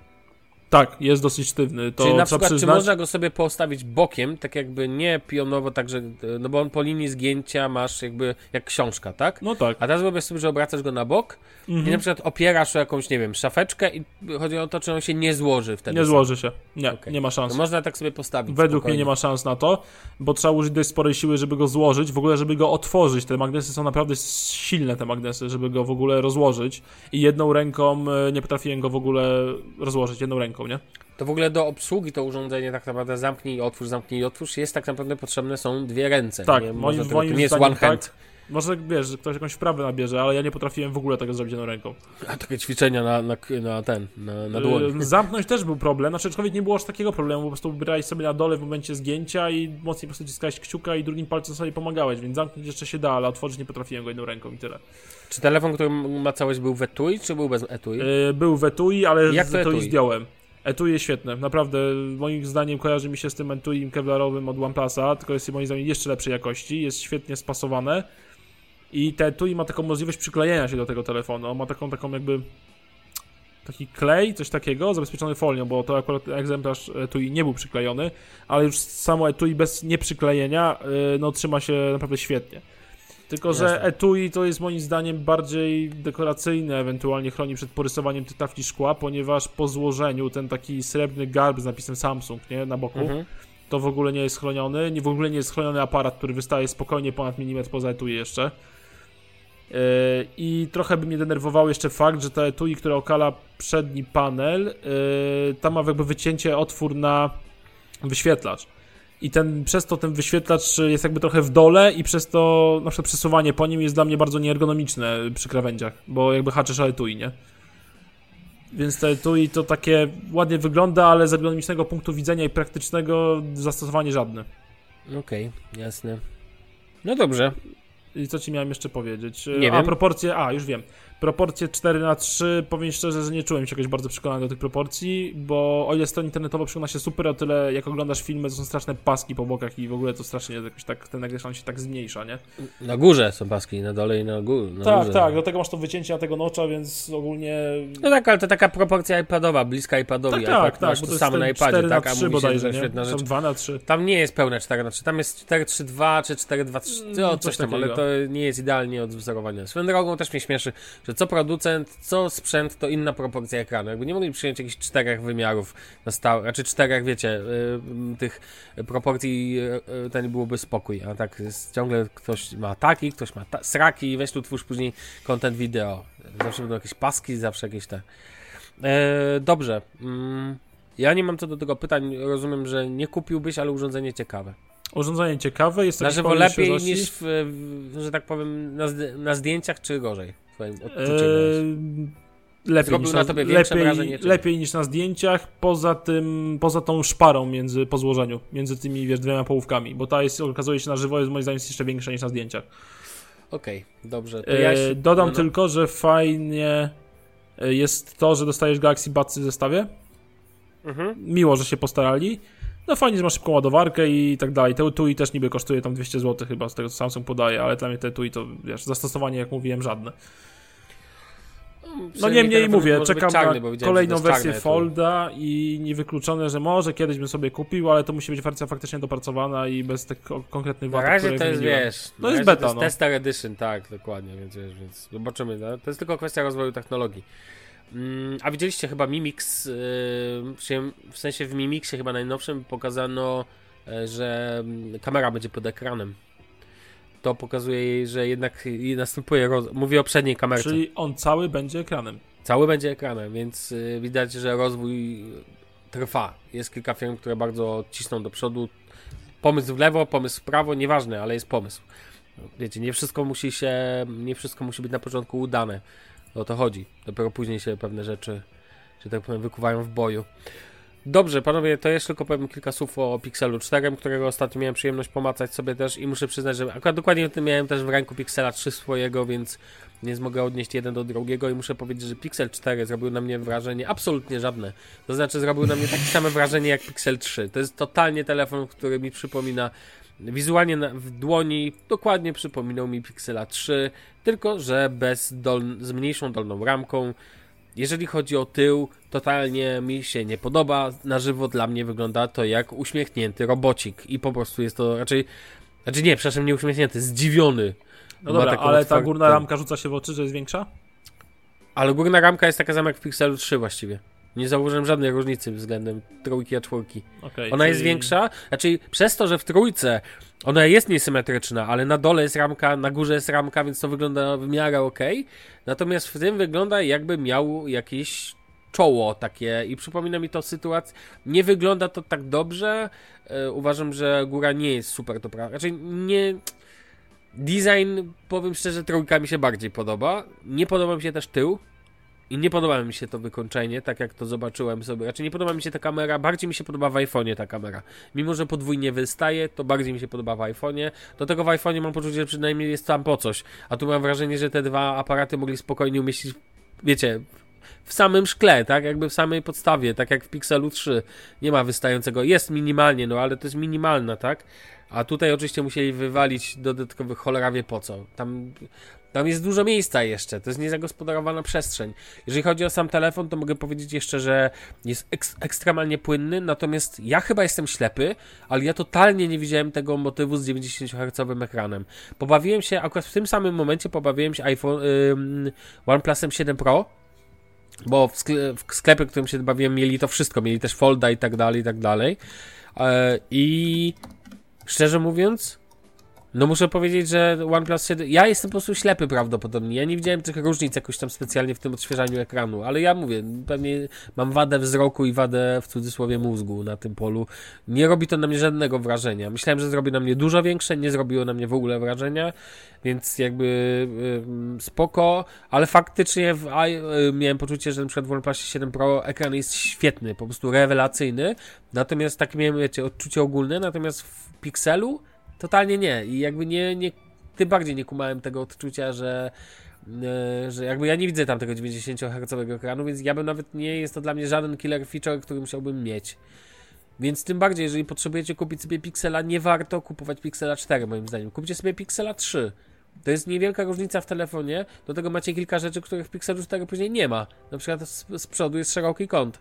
Speaker 3: Tak, jest dosyć sztywny. To
Speaker 2: Czyli na przykład, czy
Speaker 3: przyznać.
Speaker 2: można go sobie postawić bokiem, tak jakby nie pionowo, także, no bo on po linii zgięcia masz jakby jak książka, tak?
Speaker 3: No tak.
Speaker 2: A teraz wyobraź sobie, że obracasz go na bok i
Speaker 3: Mhm.
Speaker 2: na przykład opierasz o jakąś, nie wiem, szafeczkę i chodzi o to, czy on się nie złoży wtedy.
Speaker 3: Nie złoży się. Nie,
Speaker 2: Okej.
Speaker 3: nie ma szans.
Speaker 2: No można tak sobie postawić.
Speaker 3: Według mnie nie ma szans na to, bo trzeba użyć dość sporej siły, żeby go złożyć, w ogóle żeby go otworzyć. Te magnesy są naprawdę silne, te magnesy, żeby go w ogóle rozłożyć. I jedną ręką e, nie potrafiłem go w ogóle rozłożyć, jedną ręką. Ręką, nie?
Speaker 2: To w ogóle do obsługi to urządzenie tak naprawdę zamknij i otwórz, zamknij i otwórz jest tak naprawdę potrzebne są dwie ręce.
Speaker 3: Tak,
Speaker 2: nie,
Speaker 3: moim,
Speaker 2: tego-
Speaker 3: moim
Speaker 2: jest one hand.
Speaker 3: tak. Może wiesz, że ktoś jakąś wprawę nabierze, ale ja nie potrafiłem w ogóle tego zrobić jedną ręką.
Speaker 2: A takie ćwiczenia na, na, na ten, na, na dłoń.
Speaker 3: Yy, Zamknąć też był problem, znaczy aczkolwiek nie było aż takiego problemu, po prostu brałeś sobie na dole w momencie zgięcia i mocniej po prostu ciskałeś kciuka i drugim palcem sobie pomagałeś, więc zamknąć jeszcze się da, ale otworzyć nie potrafiłem go jedną ręką i tyle.
Speaker 2: Czy telefon, który ma całość był w etui, czy był bez etui?
Speaker 3: Yy, Był w etui, ale
Speaker 2: Jak
Speaker 3: z
Speaker 2: to
Speaker 3: etui
Speaker 2: etui?
Speaker 3: zdjąłem. Etui jest świetne, naprawdę moim zdaniem kojarzy mi się z tym etui kevlarowym od OnePlusa, tylko jest moim zdaniem jeszcze lepszej jakości, jest świetnie spasowane. I te etui ma taką możliwość przyklejenia się do tego telefonu, On ma taką taką jakby taki klej, coś takiego, zabezpieczony folią, bo to akurat egzemplarz etui nie był przyklejony, ale już samo etui bez nieprzyklejenia yy, no trzyma się naprawdę świetnie. Tylko, że
Speaker 2: Jasne.
Speaker 3: etui to jest moim zdaniem bardziej dekoracyjne, ewentualnie chroni przed porysowaniem tych tafli szkła, ponieważ po złożeniu ten taki srebrny garb z napisem Samsung, nie, na boku,
Speaker 2: Mhm.
Speaker 3: to w ogóle nie jest chroniony, nie, w ogóle nie jest chroniony aparat, który wystaje spokojnie ponad milimetr poza etui jeszcze. Yy, I trochę by mnie denerwował jeszcze fakt, że ta etui, która okala przedni panel, yy, tam ma jakby wycięcie otwór na wyświetlacz. I ten, przez to ten wyświetlacz jest jakby trochę w dole i przez to na przykład przesuwanie po nim jest dla mnie bardzo nieergonomiczne przy krawędziach, bo jakby haczysz etui, nie? Więc te etui to takie ładnie wygląda, ale z ergonomicznego punktu widzenia i praktycznego zastosowanie żadne.
Speaker 2: Okej, jasne. No dobrze.
Speaker 3: I co ci miałem jeszcze powiedzieć?
Speaker 2: Nie
Speaker 3: a
Speaker 2: wiem.
Speaker 3: proporcje, a już wiem. Proporcje 4 na 3 powiem szczerze, że nie czułem się jakoś bardzo przekonany do tych proporcji, bo o ile strona internetowa przygląda się super, o tyle jak oglądasz filmy, to są straszne paski po bokach i w ogóle to strasznie jakoś tak, ten ekran się tak zmniejsza, nie?
Speaker 2: Na górze są paski, na dole i na górze. Na
Speaker 3: tak,
Speaker 2: górze.
Speaker 3: tak, do tego masz to wycięcie na tego nocza, więc ogólnie...
Speaker 2: No tak, ale to taka proporcja iPadowa, bliska iPadowi.
Speaker 3: Tak, tak, tak,
Speaker 2: masz
Speaker 3: bo
Speaker 2: to
Speaker 3: to
Speaker 2: samo na iPadzie,
Speaker 3: 4 na
Speaker 2: tak? A
Speaker 3: 3
Speaker 2: mówi się,
Speaker 3: bodajże,
Speaker 2: że
Speaker 3: nie?
Speaker 2: świetna
Speaker 3: Są
Speaker 2: rzecz.
Speaker 3: 2 na 3.
Speaker 2: Tam nie jest pełne 4 na 3, tam jest 4, 3, 2 czy 4, 2, 3, no, coś
Speaker 3: coś
Speaker 2: tam, ale to nie jest idealnie od wzorowania. Swoją drogą też mnie śmieszy, że co producent, co sprzęt, to inna proporcja ekranu. Jakby nie mogli przyjąć jakichś czterech wymiarów na stałe, raczej czterech, wiecie, y, tych proporcji, y, y, to nie byłoby spokój, a tak ciągle ktoś ma taki, ktoś ma ta, sraki, weź tu twórz później content wideo. Zawsze będą jakieś paski, zawsze jakieś te... E, dobrze. Mm, ja nie mam co do tego pytań. Rozumiem, że nie kupiłbyś, ale urządzenie ciekawe.
Speaker 3: Urządzenie ciekawe, jest
Speaker 2: Na
Speaker 3: jakiś
Speaker 2: żywo lepiej niż, w, w, że tak powiem, na, na zdjęciach, czy gorzej? Twoim odczuciem jest?
Speaker 3: Eee, lepiej,
Speaker 2: Zrobił
Speaker 3: niż
Speaker 2: na
Speaker 3: na, lepiej,
Speaker 2: wrażenie, czy-
Speaker 3: lepiej niż na zdjęciach, poza tym, poza tą szparą między, po złożeniu, między tymi, wiesz, dwiema połówkami, bo ta jest, okazuje się na żywo, jest moim zdaniem jeszcze większa niż na zdjęciach.
Speaker 2: Okej, dobrze. To
Speaker 3: Eee,
Speaker 2: ja się,
Speaker 3: dodam
Speaker 2: no, no.
Speaker 3: tylko, że fajnie e, jest to, że dostajesz Galaxy Budsy w zestawie.
Speaker 2: Mhm.
Speaker 3: Miło, że się postarali. No fajnie, że masz szybką ładowarkę i tak dalej. Te TUI też niby kosztuje tam 200 zł chyba, z tego co Samsung podaje, ale dla mnie te TUI to, wiesz, zastosowanie, jak mówiłem, żadne. No niemniej mówię, czekam
Speaker 2: czarny,
Speaker 3: na kolejną wersję Folda i niewykluczone, że może kiedyś bym sobie kupił, ale to musi być wersja faktycznie dopracowana i bez tych ko- konkretnych
Speaker 2: Na
Speaker 3: wad,
Speaker 2: razie
Speaker 3: które
Speaker 2: to jest, wiesz,
Speaker 3: No
Speaker 2: na
Speaker 3: jest
Speaker 2: razie
Speaker 3: beta,
Speaker 2: to jest
Speaker 3: no.
Speaker 2: tester edition, tak, dokładnie, więc, wiesz, więc zobaczymy. No? To jest tylko kwestia rozwoju technologii. Mm, a widzieliście chyba Mimix, się- w sensie w Mimixie chyba najnowszym pokazano, e, że mm, kamera będzie pod ekranem. To pokazuje jej, że jednak następuje, roz... mówię o przedniej kamerce.
Speaker 3: Czyli on cały będzie ekranem.
Speaker 2: Cały będzie ekranem, więc y, widać, że rozwój trwa. Jest kilka firm, które bardzo cisną do przodu. Pomysł w lewo, pomysł w prawo, nieważne, ale jest pomysł. Wiecie, nie wszystko musi się, nie wszystko musi być na początku udane. O to chodzi. Dopiero później się pewne rzeczy, że tak powiem, wykuwają w boju. Dobrze, panowie, to jeszcze tylko powiem kilka słów o Pixelu 4, którego ostatnio miałem przyjemność pomacać sobie też i muszę przyznać, że akurat dokładnie tym miałem też w ręku Pixela 3 swojego, więc nie mogę odnieść jeden do drugiego i muszę powiedzieć, że Pixel 4 zrobił na mnie wrażenie absolutnie żadne. To znaczy zrobił na mnie takie same wrażenie jak Pixel 3. To jest totalnie telefon, który mi przypomina wizualnie na, w dłoni, dokładnie przypominał mi Pixela 3, tylko że bez dol, z mniejszą dolną ramką. Jeżeli chodzi o tył, totalnie mi się nie podoba. Na żywo dla mnie wygląda to jak uśmiechnięty robocik i po prostu jest to raczej, znaczy nie, przepraszam, nie uśmiechnięty, zdziwiony.
Speaker 3: No dobra, ale ta górna ramka rzuca się w oczy, że jest większa?
Speaker 2: Ale górna ramka jest taka sama jak w Pixelu 3 właściwie. Nie zauważyłem żadnej różnicy względem trójki a czwórki.
Speaker 3: Okay,
Speaker 2: Ona jest większa, znaczy przez to, że w trójce ona jest niesymetryczna, ale na dole jest ramka, na górze jest ramka, więc to wygląda w miarę ok. Natomiast w tym wygląda jakby miał jakieś czoło takie i przypomina mi to sytuację. Nie wygląda to tak dobrze. E, uważam, że góra nie jest super dobra. Raczej znaczy, nie. Design, powiem szczerze, trójka mi się bardziej podoba. Nie podoba mi się też tył. I nie podoba mi się to wykończenie, tak jak to zobaczyłem sobie. Raczej nie podoba mi się ta kamera, bardziej mi się podoba w iPhone'ie ta kamera. Mimo, że podwójnie wystaje, to bardziej mi się podoba w iPhone'ie. Do tego w iPhone'ie mam poczucie, że przynajmniej jest tam po coś. A tu mam wrażenie, że te dwa aparaty mogli spokojnie umieścić, wiecie, w samym szkle, tak? Jakby w samej podstawie, tak jak w Pixelu 3. Nie ma wystającego. Jest minimalnie, no ale to jest minimalna, tak? A tutaj oczywiście musieli wywalić dodatkowych cholera wie po co. Tam, tam jest dużo miejsca jeszcze, to jest niezagospodarowana przestrzeń. Jeżeli chodzi o sam telefon, to mogę powiedzieć jeszcze, że jest ek ekstremalnie płynny, natomiast ja chyba jestem ślepy, ale ja totalnie nie widziałem tego motywu z 90 Hz ekranem. Pobawiłem się, akurat w tym samym momencie pobawiłem się iPhone, yy, OnePlusem 7 Pro, bo w, skle w sklepie, w którym się bawiłem, mieli to wszystko, mieli też folda i tak dalej, i tak dalej. Yy, I szczerze mówiąc, no muszę powiedzieć, że OnePlus 7. Ja jestem po prostu ślepy prawdopodobnie. Ja nie widziałem tych różnic jakoś tam specjalnie w tym odświeżaniu ekranu, ale ja mówię, pewnie mam wadę wzroku i wadę w cudzysłowie mózgu na tym polu. Nie robi to na mnie żadnego wrażenia. Myślałem, że zrobi na mnie dużo większe, nie zrobiło na mnie w ogóle wrażenia, więc jakby spoko, ale faktycznie w, yy, miałem poczucie, że na przykład w OnePlus 7 Pro ekran jest świetny, po prostu rewelacyjny. Natomiast tak miałem, wiecie, odczucie ogólne, natomiast w Pixelu Totalnie nie. I jakby nie, nie tym bardziej nie kumałem tego odczucia, że, yy, że jakby ja nie widzę tam tego 90 Hz ekranu, więc ja bym nawet nie jest to dla mnie żaden killer feature, który musiałbym mieć. Więc tym bardziej, jeżeli potrzebujecie kupić sobie Pixela, nie warto kupować Pixela 4 moim zdaniem. Kupcie sobie Pixela 3. To jest niewielka różnica w telefonie, do tego macie kilka rzeczy, których w Pixelu 4 później nie ma. Na przykład z, z przodu jest szeroki kąt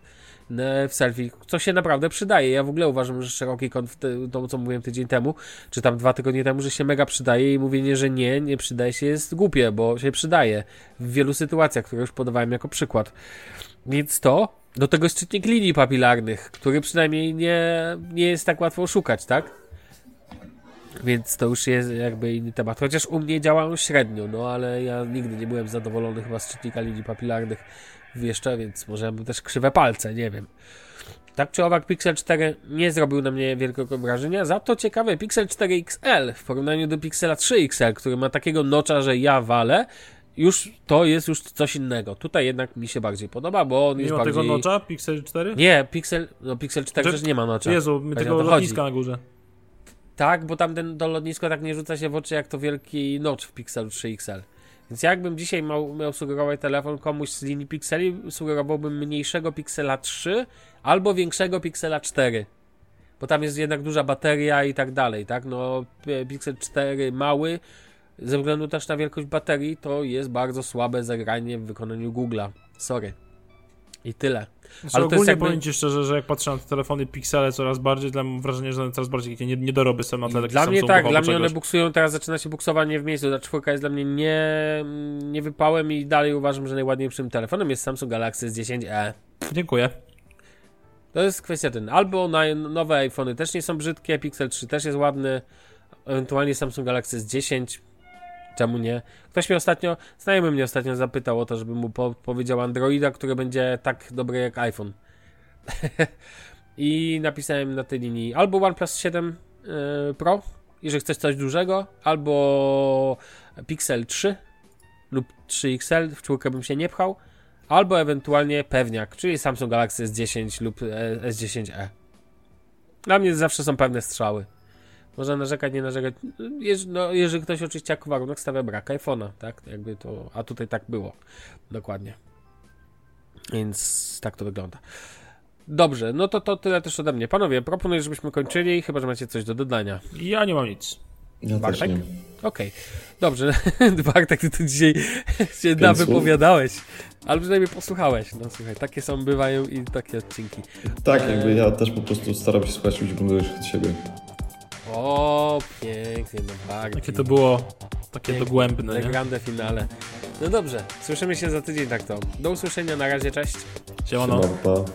Speaker 2: w selfie, co się naprawdę przydaje. Ja w ogóle uważam, że szeroki kąt, te, to co mówiłem tydzień temu, czy tam dwa tygodnie temu, że się mega przydaje i mówienie, że nie, nie przydaje się jest głupie, bo się przydaje w wielu sytuacjach, które już podawałem jako przykład. Więc to, do tego jest czytnik linii papilarnych, który przynajmniej nie, nie jest tak łatwo oszukać, tak? Więc to już jest jakby inny temat. Chociaż u mnie działają średnio, no ale ja nigdy nie byłem zadowolony chyba z czytnika linii papilarnych jeszcze, więc może bym też krzywe palce, nie wiem. Tak czy owak Pixel 4 nie zrobił na mnie wielkiego wrażenia, za to ciekawe Pixel 4 XL w porównaniu do Pixela 3 XL, który ma takiego nocza, że ja walę, już to jest już coś innego. Tutaj jednak mi się bardziej podoba, bo on
Speaker 3: Mimo
Speaker 2: jest bardziej...
Speaker 3: tego nocza? Pixel 4?
Speaker 2: Nie, Pixel, no Pixel 4 też nie ma nocza.
Speaker 3: Jezu, mi tego lotniska na górze.
Speaker 2: Tak, bo tam ten, to lotnisko tak nie rzuca się w oczy jak to wielki notch w Pixelu 3 XL. Więc jakbym dzisiaj miał, miał sugerować telefon komuś z linii Pixeli, sugerowałbym mniejszego Pixela 3 albo większego Pixela 4. Bo tam jest jednak duża bateria i tak dalej, tak? No, Pixel 4 mały, ze względu też na wielkość baterii, to jest bardzo słabe zagranie w wykonaniu Google'a. Sorry. I tyle.
Speaker 3: Znaczy, Ale ogólnie jakby... powiem Ci szczerze, że jak patrzę na te telefony Pixele coraz bardziej, to mam wrażenie, że one coraz bardziej takie niedoroby są na tle
Speaker 2: Dla mnie tak, dla mnie one buksują, teraz zaczyna się buksowanie w miejscu. Ta czwórka jest dla mnie nie, nie wypałem i dalej uważam, że najładniejszym telefonem jest Samsung Galaxy S10e.
Speaker 3: Dziękuję.
Speaker 2: To jest kwestia ten. Albo nowe iPhony też nie są brzydkie, Pixel 3 też jest ładny, ewentualnie Samsung Galaxy S10 Czemu nie? Ktoś mnie ostatnio, znajomy mnie ostatnio zapytał o to, żebym mu po powiedział Androida, który będzie tak dobry jak iPhone. I napisałem na tej linii albo OnePlus 7 yy, Pro, jeżeli chcesz coś dużego, albo Pixel 3 lub 3XL, w czwórkę bym się nie pchał, albo ewentualnie pewniak, czyli Samsung Galaxy S10 lub e, S10e. Dla mnie zawsze są pewne strzały. Można narzekać, nie narzekać. No, jeżeli ktoś oczywiście jako warunek stawia brak iPhone'a, tak? Jakby to, a tutaj tak było. Dokładnie. Więc tak to wygląda. Dobrze, no to, to tyle też ode mnie. Panowie, proponuję, żebyśmy kończyli, chyba że macie coś do dodania.
Speaker 3: Ja nie mam nic.
Speaker 4: Ja Bartek? Okej,
Speaker 2: okay. dobrze. Bartek, ty tu dzisiaj się nawypowiadałeś. Ale przynajmniej posłuchałeś. No słuchaj, takie są, bywają i takie odcinki.
Speaker 4: Tak, e... jakby ja też po prostu staram się słuchać ludzi od siebie.
Speaker 2: O, pięknie, no bardzo.
Speaker 3: Jakie to było takie pięknie, dogłębne,
Speaker 2: nie? grande finale. No dobrze, słyszymy się za tydzień tak to. Do usłyszenia, na razie, cześć.
Speaker 3: Siemano.
Speaker 4: Siemano.